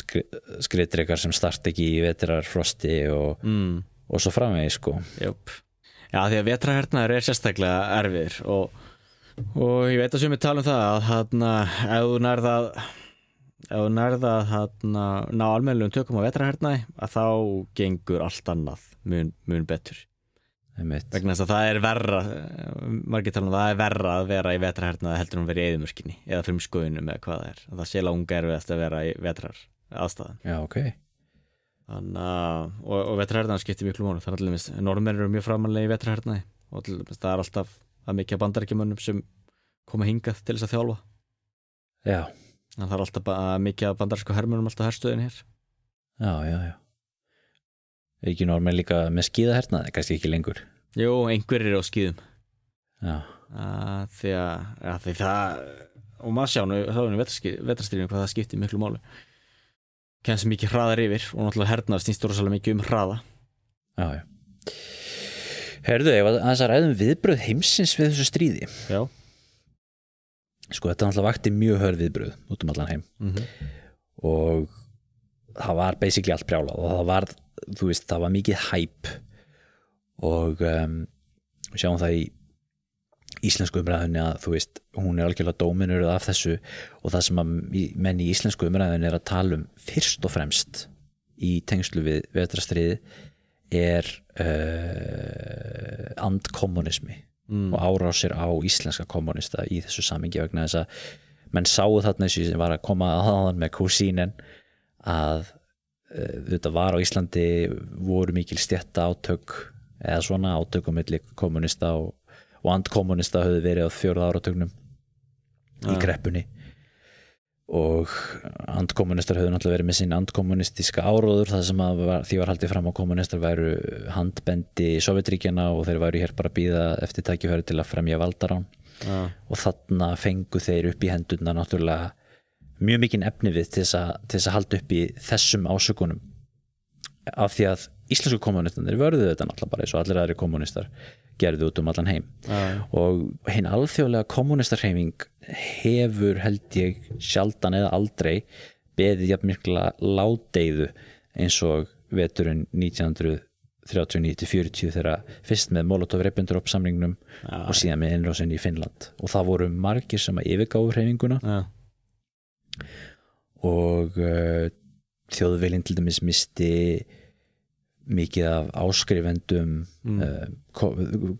Speaker 1: skri, skriðdrekar sem start ekki í vetrarfrosti og,
Speaker 2: mm.
Speaker 1: og svo framvegi sko
Speaker 2: Jöp. Já, því að vetrahernaður er sérstaklega erfir og, og ég veit að sem ég tala um það að þú nærða ef þú nærða hana, ná almennlegum tökum á vetrahernaði að þá gengur allt annað mun, mun betur. Vegna þess að það er verra margir tala um að það er verra að vera í vetrahernaði heldur en að vera í eðumörkinni eða frumskoðunum eða hvað það er. Það sé langa erfiðast að vera í vetrar aðstæðan
Speaker 1: já, ok.
Speaker 2: Þannig að, og, og vetrahernaði skiptir miklu mónu þannig að til dæmis, normenn eru mjög framanlega í vetrahernaði og dæmis það er alltaf að mikið bandarækjumönnum sem koma hingað til þess að þjálfa.
Speaker 1: Já,
Speaker 2: að það er alltaf ba- mikið af bandaræsku hermönum alltaf herstöðin hér.
Speaker 1: Já, já, já. Er ekki normenn líka með skíðahernaði, kannski ekki lengur?
Speaker 2: Jú, einhverjir á skýðum
Speaker 1: já,
Speaker 2: að því að, að því það og maður sjá nú, þá er nú vetrastrýðinu hvað það skiptir miklu máli. Kemst mikið hraðar yfir og náttúrulega hernaði snýst rosalega mikið um hraða.
Speaker 1: Já, já. Herðu, ef að þess að ræðum viðbröð heimsins við þessu stríði.
Speaker 2: Já
Speaker 1: sko, þetta náttúrulega vakti mjög hörð viðbröð út um allan heim.
Speaker 2: Mm -hmm.
Speaker 1: og það var basically allt brjálað og það var, þú veist, það var mikið hæp og um, sjáum það í íslensku umræðunni að þú veist, hún er algjörlega dóminur af þessu. Og það sem að menn í íslensku umræðunni er að tala um fyrst og fremst í tengslu við vetrastriði er uh, andkommunismi
Speaker 2: mm.
Speaker 1: og árásir á íslenska kommunista í þessu samingi vegna þess að menn sáu þarna þessu sem var að koma aðan með kúsínen að þetta var á Íslandi voru mikil stjætta átök eða svona átök á milli kommunista og, og andkommunista höfðu verið á fjórða áratögnum í
Speaker 2: Ja.
Speaker 1: kreppunni og andkommunistar höfðu náttúrulega verið með sín andkommunistiska áróður það sem var, því var haldið fram á kommunistar væru handbendi Sovjetríkjana og þeir væru hér bara að býða eftir tækifæri til að fremja valdarán.
Speaker 2: Já,
Speaker 1: og þarna fengu þeir upp í hendurna náttúrulega mjög mikinn efni við til þess að, halda upp í þessum ásökunum. Af því að íslensku kommunistarnir vörðu þetta náttúrulega bara eins og allir aðri kommunistar gerðu út um allan heim.
Speaker 2: Já,
Speaker 1: og hinn alþjóðlega kommunistarheiming hefur held ég sjaldan eða aldrei beðið jafn mikla ládeyðu eins og veturinn 1939-40 þegar fyrst með Molotov-Ribbentrop samningnum
Speaker 2: Já,
Speaker 1: og síðan með innrásin í Finnland. Og það voru margir sem að yfirgáfu hreyfinguna.
Speaker 2: Já,
Speaker 1: og uh, þjóðveilin til dæmis misti mikið af áskrifendum
Speaker 2: Mm.
Speaker 1: uh, ko-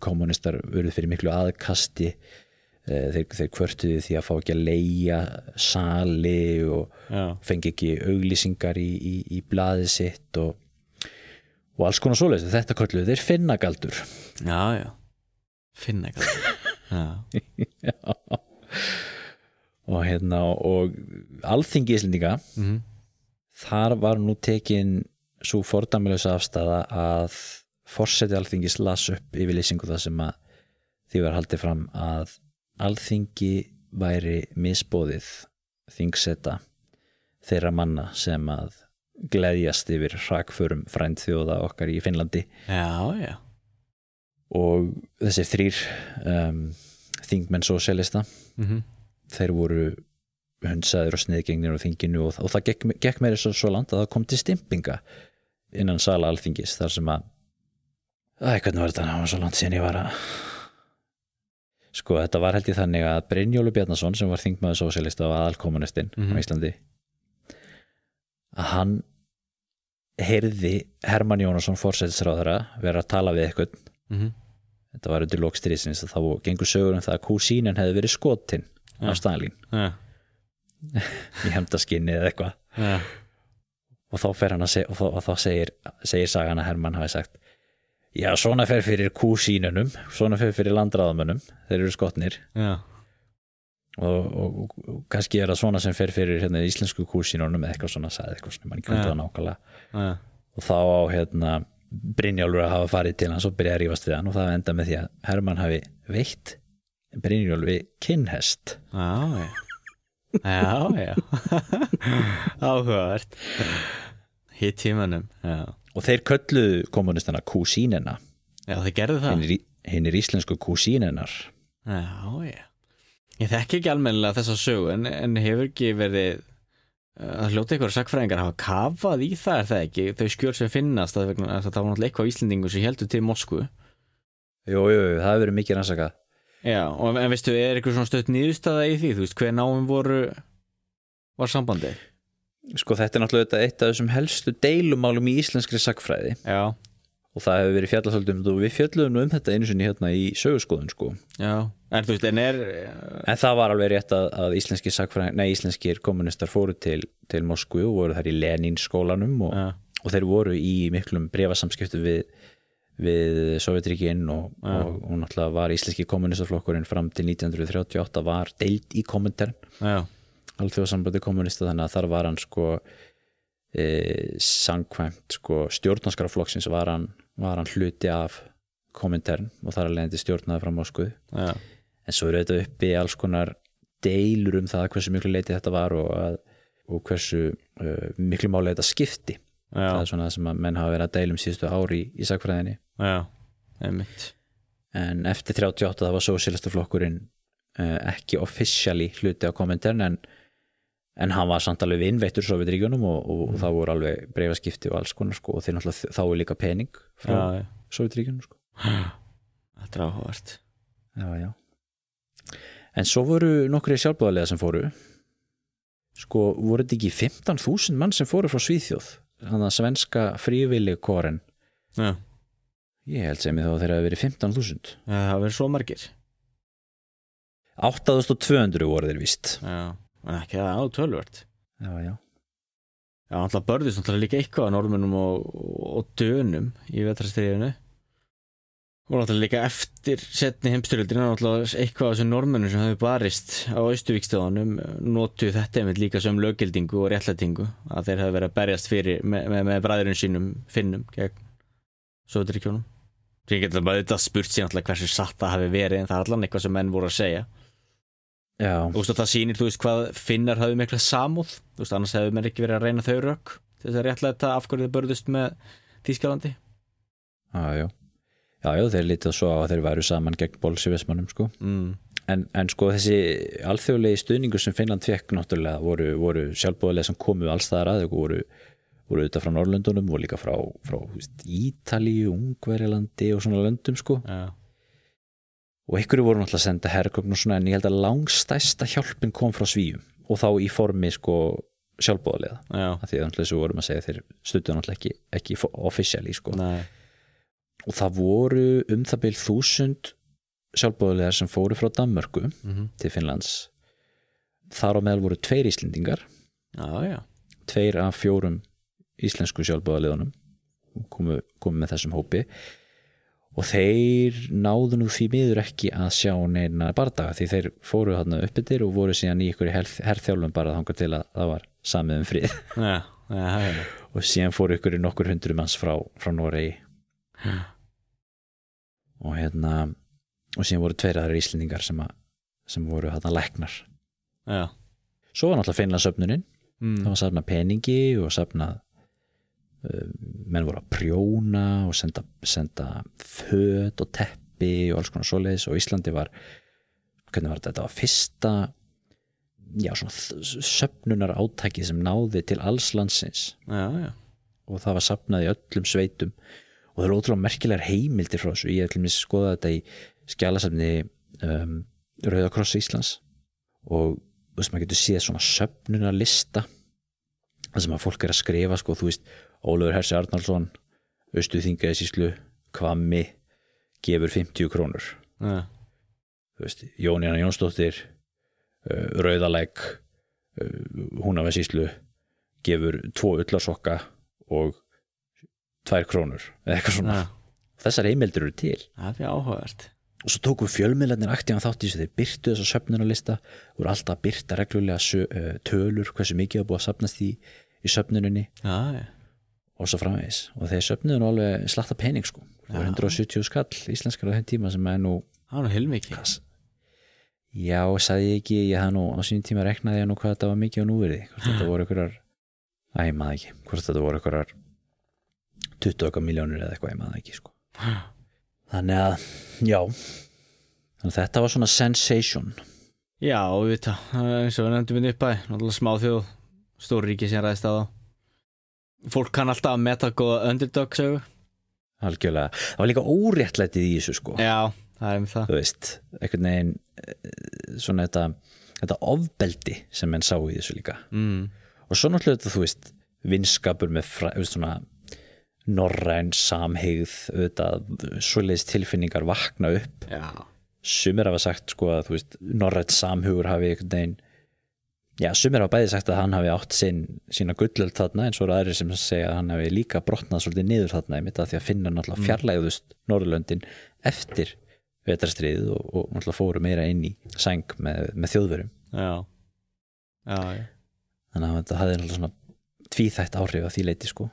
Speaker 1: kommunistar verið fyrir miklu aðkasti uh, þeir, þeir kvörtuðu því að fá ekki að leia sali og
Speaker 2: já,
Speaker 1: fengi ekki auglýsingar í, í, í blaðið sitt og, og alls konar svoleiðis. Þetta kölluðu þeir finnagaldur.
Speaker 2: Já, já. finna eitthvað já,
Speaker 1: og hérna og alþingi íslendinga
Speaker 2: mm
Speaker 1: þar var nú tekin svo fordæmilegsa afstæða að forseti alþingis las upp yfirlýsingu það sem að því var haldið fram að alþingi væri misbóðið þingseta þeirra manna sem að gleðjast yfir hrakförum frænd þjóða okkar í Finnlandi.
Speaker 2: Já, já.
Speaker 1: og þessir þrýr um, þingmenn sósélista
Speaker 2: Mm
Speaker 1: þeir voru hundsaður og sniðgengnir á þinginu og, og það gekk, gekk meira svo, svo langt að það kom til stimpinga innan sala alþingis þar sem að Æ, hvernig var þetta, það var svo langt síðan ég var að sko, þetta var held ég þannig að Brynjólu Bjarnason sem var þingmaður sósélista og aðalkommunistinn
Speaker 2: Mhm.
Speaker 1: á Íslandi að hann heyrði Hermann Jónasson fórsætisráðara vera að tala við eitthvað
Speaker 2: -hmm.
Speaker 1: þetta var undir lokstrísins þá gengur sögur um það að kúsínin hefði verið skotin
Speaker 2: Ja.
Speaker 1: af Stalin
Speaker 2: já,
Speaker 1: í hefndaskinni eða eitthvað
Speaker 2: já,
Speaker 1: og þá segja og og þá segir, segir sagan að Hermann hafi sagt já svona fer fyrir kúsínunum svona fer fyrir landráðamönnum þeir eru skotnir. Og, og, og kannski er það svona sem fer fyrir hérna, íslensku kúsínunum eða eitthvað svona sagði eitthvað svona, mann
Speaker 2: Ja.
Speaker 1: það nákvæmlega.
Speaker 2: Já,
Speaker 1: og þá á hérna Brynjólfur að hafa farið til hans og byrja að rífast við hann og það enda með því að Hermann hafi veitt Brynjólfi kinnhest.
Speaker 2: Já, já. Já, já. Áhugavert. Hitt tímanum Já,
Speaker 1: og þeir kölluðu kommunistana kúsínina
Speaker 2: já þeir gerðu það.
Speaker 1: Hinn er, íslensku kúsíninar
Speaker 2: Já, já. Ég þekki ekki almennilega þessa sögu en, en hefur ekki verið uh, að hljóta ykkur sakfræðingar hafa kafað í það er það ekki, þau skjöl sem finnast að, vegna, að það var náttúrulega eitthvað Íslendingu sem heldur til Moskvu.
Speaker 1: Jú, jú, það hefur verið mikið rannsakað
Speaker 2: Já, og, en veistu, er eitthvað svona stöðt nýðustæða í því, þú veist, hver náum voru var sambandið?
Speaker 1: Sko þetta er náttúrulega eitt af þessum helstu deilumálum í íslenskri sakfræði
Speaker 2: Já,
Speaker 1: og það hefur verið fjallasöldum og við fjalluðum um þetta einu sinni hérna í sögurskoðun sko.
Speaker 2: Já, en þú veist, en er
Speaker 1: En það var alveg rétt að, að íslenskir, sakfræðing, nei, íslenskir kommunistar fóru til, til Moskvu og voru þar í Lenin skólanum og, og þeir voru í miklum brefasamskiptu við, við Sovjetríkin og, og, og náttúrulega var íslenski kommunistaflokkurinn fram til 1938 var deild í kommentern
Speaker 2: Já,
Speaker 1: alþjóðsambandi kommunista þannig að þar var hann sko e, sangkvæmt sko stjórnarskraflokksins var var hann hluti af kommentern og þar að leiðandi stjórnaði frá Moskvu
Speaker 2: já,
Speaker 1: en svo eru þetta uppi alls konar deilur um það hversu miklu leiti þetta var og, að, og hversu uh, miklu máli þetta skipti það
Speaker 2: já,
Speaker 1: er svona það sem að menn hafa verið að deilum síðustu ári í, í sakfræðinni
Speaker 2: já,
Speaker 1: en eftir 38 það var sósélastaflokkurinn uh, ekki officially hluti á kommentern en, en hann var samt alveg innveittur Sovjetríkjunum og, og, og það voru alveg breyfaskipti og alls konar sko og þeir náttúrulega þá er líka pening frá
Speaker 2: já,
Speaker 1: Sovjetríkjunum sko.
Speaker 2: Þetta er áhugavert.
Speaker 1: Já, já. En svo voru nokkri sjálfbúðarlega sem fóru. Sko, voru þetta ekki 15.000 mann sem fóru frá Svíþjóð þannig að svenska frívillig koren.
Speaker 2: Já,
Speaker 1: ég held sem ég þá að þeir hafa verið 15.000
Speaker 2: það hafa verið svo margir.
Speaker 1: 8.200 voru þeir víst.
Speaker 2: Já, en ekki það á tölvört
Speaker 1: já, já,
Speaker 2: Já, alltaf börðist náttúrulega líka eitthvað á normunum og, og dönum í vetrastriðinu og náttúrulega líka eftir setni heimstyrjöldina náttúrulega eitthvað af þessum normunum sem hafi barist á Austuvíkstöðunum notu þetta einmitt líka sem lögildingu og réttlætingu að þeir hafi verið að berjast fyrir með, með, með bræðurinn sínum finnum gegn Sovjetríkjónum Ég geta bara þetta spurt sér náttúrulega hversu satt það hafi verið en það er allan eitthvað sem menn voru að segja.
Speaker 1: Já,
Speaker 2: Þú veist og það sýnir, þú veist, hvað finnar hafði mikla samúð, þú veist, annars hefur mér ekki verið að reyna þau rök til þess að réttlega af hverju þið börðust með Þýskalandi
Speaker 1: já, já já, já, þeir lítið svo á að þeir væru saman gegn bolsjöfismannum sko.
Speaker 2: Mm.
Speaker 1: en, en sko þessi alþjóðlegi stuðningur sem Finnland fekk náttúrulega voru, voru sjálfbúðarlega sem komu allstaðar að voru, voru auðvitað frá Norrlöndunum og líka frá, frá Ítalíu, Ungverjalandi og svona löndum sko.
Speaker 2: Já,
Speaker 1: og ykkur voru náttúrulega senda herrgögn og svona en ég held að langstæsta hjálpin kom frá svíum og þá í formi sko sjálfbúðarlega
Speaker 2: já,
Speaker 1: af því að náttúrulega svo vorum að segja þeir stuttu náttúrulega ekki, ekki officially sko.
Speaker 2: Nei,
Speaker 1: og það voru um það byrð þúsund sjálfbúðarlegar sem fóru frá Danmörku
Speaker 2: mm
Speaker 1: til Finnlands. Þar á meðal voru tveir Íslendingar.
Speaker 2: Já, já,
Speaker 1: tveir af fjórum íslensku sjálfbúðarleðunum komu, komu með þessum hópi. Og þeir náðu nú því miður ekki að sjá neina bardaga því þeir fóru hann uppbyttir og voru síðan í ykkur herrþjálfum bara þangar til að það var samið um frið.
Speaker 2: Já, já.
Speaker 1: og síðan fóru ykkur í nokkur hundru manns frá, frá Noregi og hérna og síðan voru tveir aðra íslendingar sem, að, sem voru hann læknar.
Speaker 2: Já.
Speaker 1: svo var náttúrulega Finnlandsöfnunin
Speaker 2: Mm.
Speaker 1: það var safnað peningi og safnað uh, menn voru að prjóna og senda, senda föt og teppi og alls konar svoleiðis. Og Íslandi var hvernig var þetta, þetta var fyrsta já svona söfnunar átæki sem náði til alls landsins.
Speaker 2: Já, já,
Speaker 1: og það var safnað í öllum sveitum og það eru ótrúlega merkilegar heimildir frá þessu. Ég er til mér skoða þetta í skjálasafni um, Rauðakross Íslands. Og þú veist maður getur séð svona söfnunarlista það sem að fólk er að skrifa sko, þú veist, Ólafur Hersi Arnaldsson Östu Þingaði síslu Kvammi gefur 50 krónur.
Speaker 2: Já,
Speaker 1: þú veist, Jóníana Jónsdóttir uh, Rauðalæk uh, Húnafæð síslu gefur tvo ullarsokka og tvær krónur eða eitthvað svona,
Speaker 2: já.
Speaker 1: þessar heimildir eru til.
Speaker 2: Það er áhugavert.
Speaker 1: Og svo tókum fjölmiðlarnir aktíðan þátt í þessu þeir byrtu þessa söfnunarlista voru alltaf að byrta reglulega uh, tölur hversu mikið að búið að safnast í í söfnuninni.
Speaker 2: Já, já,
Speaker 1: og svo framvegis. Og þeir söfnuðu nú alveg slatta pening sko, það var 170 skall íslenskar á þeim tíma sem er nú
Speaker 2: það var nú heilmikið.
Speaker 1: Já, sagði ég ekki ég hafði nú á sínum tíma reknaði ég nú hvað þetta var mikið á núverði hvort þetta voru einhverjar 20 okkar miljónir eða eitthvað, ég maður ekki sko. þannig að, já. Þannig að þetta var svona sensation.
Speaker 2: Já, við þetta, eins og við nefndum við upp að náttúrulega smá þjóð, stór ríki sem ræðist að þá. Fólk kann alltaf að meta góða underdog sögu.
Speaker 1: Algjörlega, það var líka óréttlætið í þessu sko,
Speaker 2: já, það er um það.
Speaker 1: Þú veist einhvern veginn eh, svona þetta, þetta ofbeldi sem menn sá í þessu líka.
Speaker 2: Mm.
Speaker 1: og svo náttúrulega þetta, þú veist vinskapur með þú veist, svona, norræn auðvitað, svoleiðis tilfinningar vakna upp.
Speaker 2: Já,
Speaker 1: sumir hafa sagt sko að veist norrætt samhugur hafi einhvern veginn já, sumir hafa bæði sagt að hann hafi átt sinn, sína gullöld þarna en svo eru aðrir sem segja að hann hafi líka brotnað svolítið niður þarna einmitt að því að finna náttúrulega fjarlægðust Norðurlöndin eftir vetrastriðið og, og náttúrulega fóru meira inn í sæng með, með þjóðverum
Speaker 2: já. Já, já.
Speaker 1: Þannig að þetta hafði náttúrulega svona tvíþætt áhrif að því leiti sko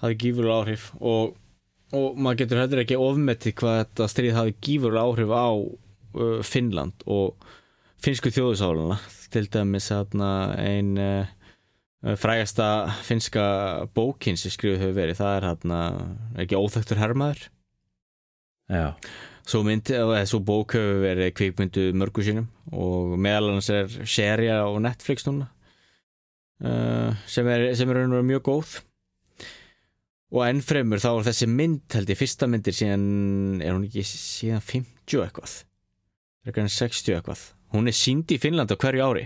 Speaker 2: hafði gífurlega áhrif og, og maður getur heldur ekki ofmetið hvað þetta stríð hafði gífurlega áhrif á uh, Finnland og finnsku þjóðusáluna til dæmis hérna, ein uh, frægasta finnska bókin sem skrifuð hefur verið það er hérna, ekki óþektur hermaður?
Speaker 1: Já,
Speaker 2: svo myndi, eða svo bók hefur verið kvikmyndu mörgu sínum og meðal hans er serja á Netflix núna uh, sem er, sem er mjög góð og ennfremur þá er þessi mynd held ég fyrsta myndir síðan er hún ekki síðan 50 eitthvað? Frekar en 60 eitthvað. Hún er sínd í Finnlandi á hverju ári.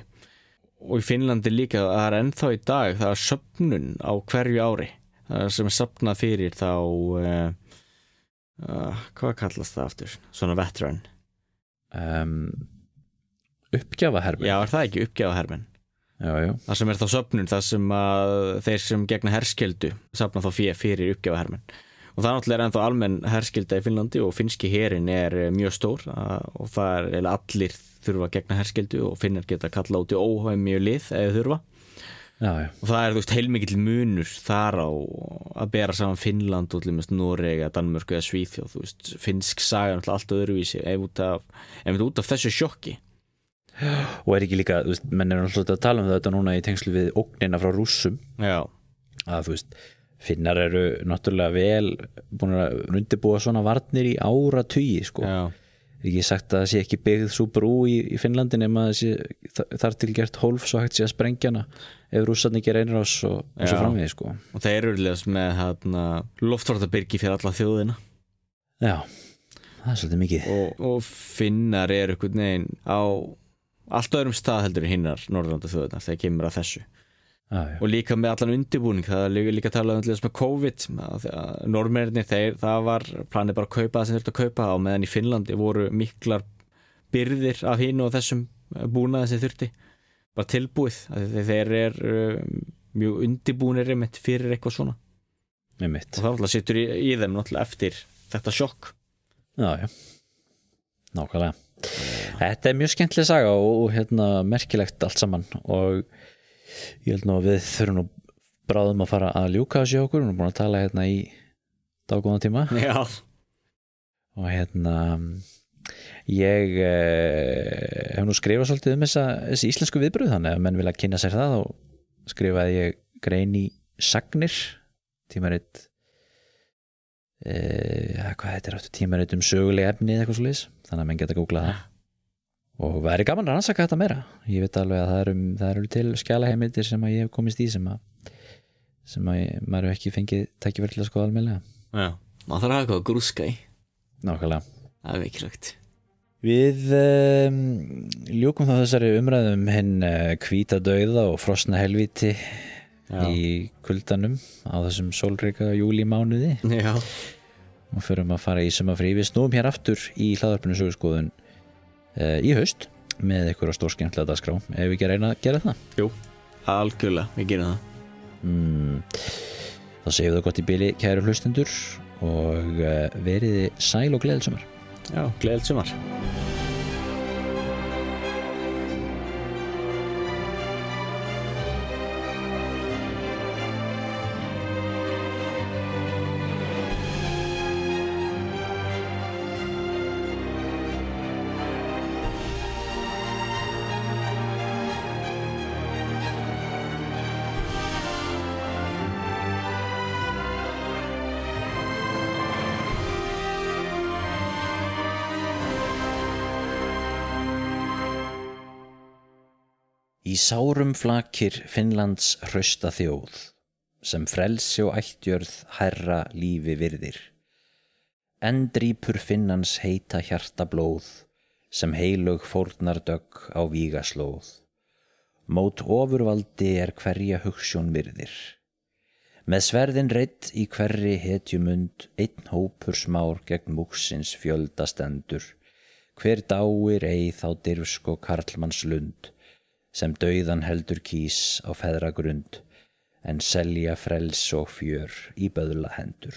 Speaker 2: Og í Finnlandi líka það er ennþá í dag það er söpnun á hverju ári. Það er sem er sapnað fyrir þá uh, uh, hvað kallast það aftur? Svona veteran.
Speaker 1: Um, uppgjafahermi
Speaker 2: já er það ekki
Speaker 1: já,
Speaker 2: það sem er þá söpnun það sem að þeir sem gegna herskildu sapna þá fyrir, uppgjafahermen og það er náttúrulega ennþá almenn herskilda í Finnlandi og finnski herin er eh, mjög stór og það er allir þurfa að gegna herskildu og finnar geta kalla út í óhæmi og lið eða þurfa.
Speaker 1: Já, já.
Speaker 2: og það er þú veist heilmikill munur þar á að bera saman Finnland og til dæmis Noreg eða Danmörku eða Svíþjóð þú veist, finnsk saga er náttúrulega allt öðruvísi ef út af, ef út af þessu sjokki
Speaker 1: og er ekki líka, þú veist, menn er náttúrulega að tala um þetta núna í tengslu við ógnina frá rússum.
Speaker 2: Já,
Speaker 1: að þú veist, finnar eru náttúrulega vel búin að undirbúa svona varnir í ára tugi sko,
Speaker 2: já,
Speaker 1: ekki sagt að það sé ekki byggð svo brú í, í Finnlandi nema það sé þa- þar til gert hólf svo hægt sé að sprengja hana ef ger einrás og, og svo
Speaker 2: Já.
Speaker 1: framvegi sko.
Speaker 2: Og þeir eru leðast með hérna, loftvartabyrgi fyrir alla þjóðina.
Speaker 1: Já, það er svolítið mikið.
Speaker 2: Og, og finnar eru einhvern veginn á allt öðrum stað heldur hinnar Norðurlanda þjóðina þegar kemur að þessu.
Speaker 1: Já.
Speaker 2: og líka með allan undirbúning það er líka, líka talað um þess með COVID normerinni þeir, það var planið bara að kaupa það sem þurfti að kaupa og meðan í Finnlandi voru miklar byrðir af hínu og þessum búnaði sem þurfti. Bara tilbúið, þeir er um, mjög undirbúnir einmitt fyrir eitthvað svona.
Speaker 1: Með mitt
Speaker 2: og það sittur í, í þeim eftir þetta sjokk.
Speaker 1: Já, já, nákvæmlega þetta er mjög skemmtileg saga og, og hérna merkilegt allt saman og ég held nú að við þurfum nú bráðum að fara að ljúka þessu okkur, við erum búin að tala hérna í daggóðan tíma.
Speaker 2: Já,
Speaker 1: og hérna ég eh, hef nú skrifað svolítið um þessa, þessi íslensku viðbröð þannig að menn vilja kynna sér það og skrifaði ég grein í Sagnir tímaritt eh, ja, hvað þetta er áttu tímaritt um söguleg efni eða eitthvað svo leis þannig að menn geta googlað það. Og það er gaman að rannsaka þetta meira. Ég veit alveg að það eru, það eru til skjalaheimildir sem að ég hef komist í sem að sem að ég, maður ekki fengið að skoða almennilega.
Speaker 2: Já, maður þarf að hafa að í
Speaker 1: nákvæmlega.
Speaker 2: Það er mikilvægt.
Speaker 1: Við um, ljúkum þá þessari umræðum hinn uh, kvíta dauða og frosna helviti
Speaker 2: Já.
Speaker 1: í kuldanum á þessum sólreika júlímánuði
Speaker 2: Já,
Speaker 1: og förum að fara í sumafrí. Við snúum hér aftur í hlaðarpinu sögurskoðun uh, í haust með á stórskemmtilega dagskrá ef við ekki reyna að gera það.
Speaker 2: jú, algjörlega, við gerum það
Speaker 1: Mm, þá segjum við gott í bili kæru hlustendur og uh, veriði sæl og gleðilsumar.
Speaker 2: Já, gleðilt
Speaker 1: Í sárum flakir Finnlands hrausta þjóð, sem frelsi og ættjörð herra lífi virðir. En drýpur Finnans heita hjarta blóð, sem heilug fórnar dögg á vígaslóð. Mót ofurvaldi er hverja hugssjón virðir. Með sverðin reitt í hverri hetjumund, einn hópur smár gegn múksins fjölda stendur. Hver dáir eið á dirfsk og karlmanns lund, sem dauðan heldur kýs á feðra grund, en selja frels og fjör í böðla hendur.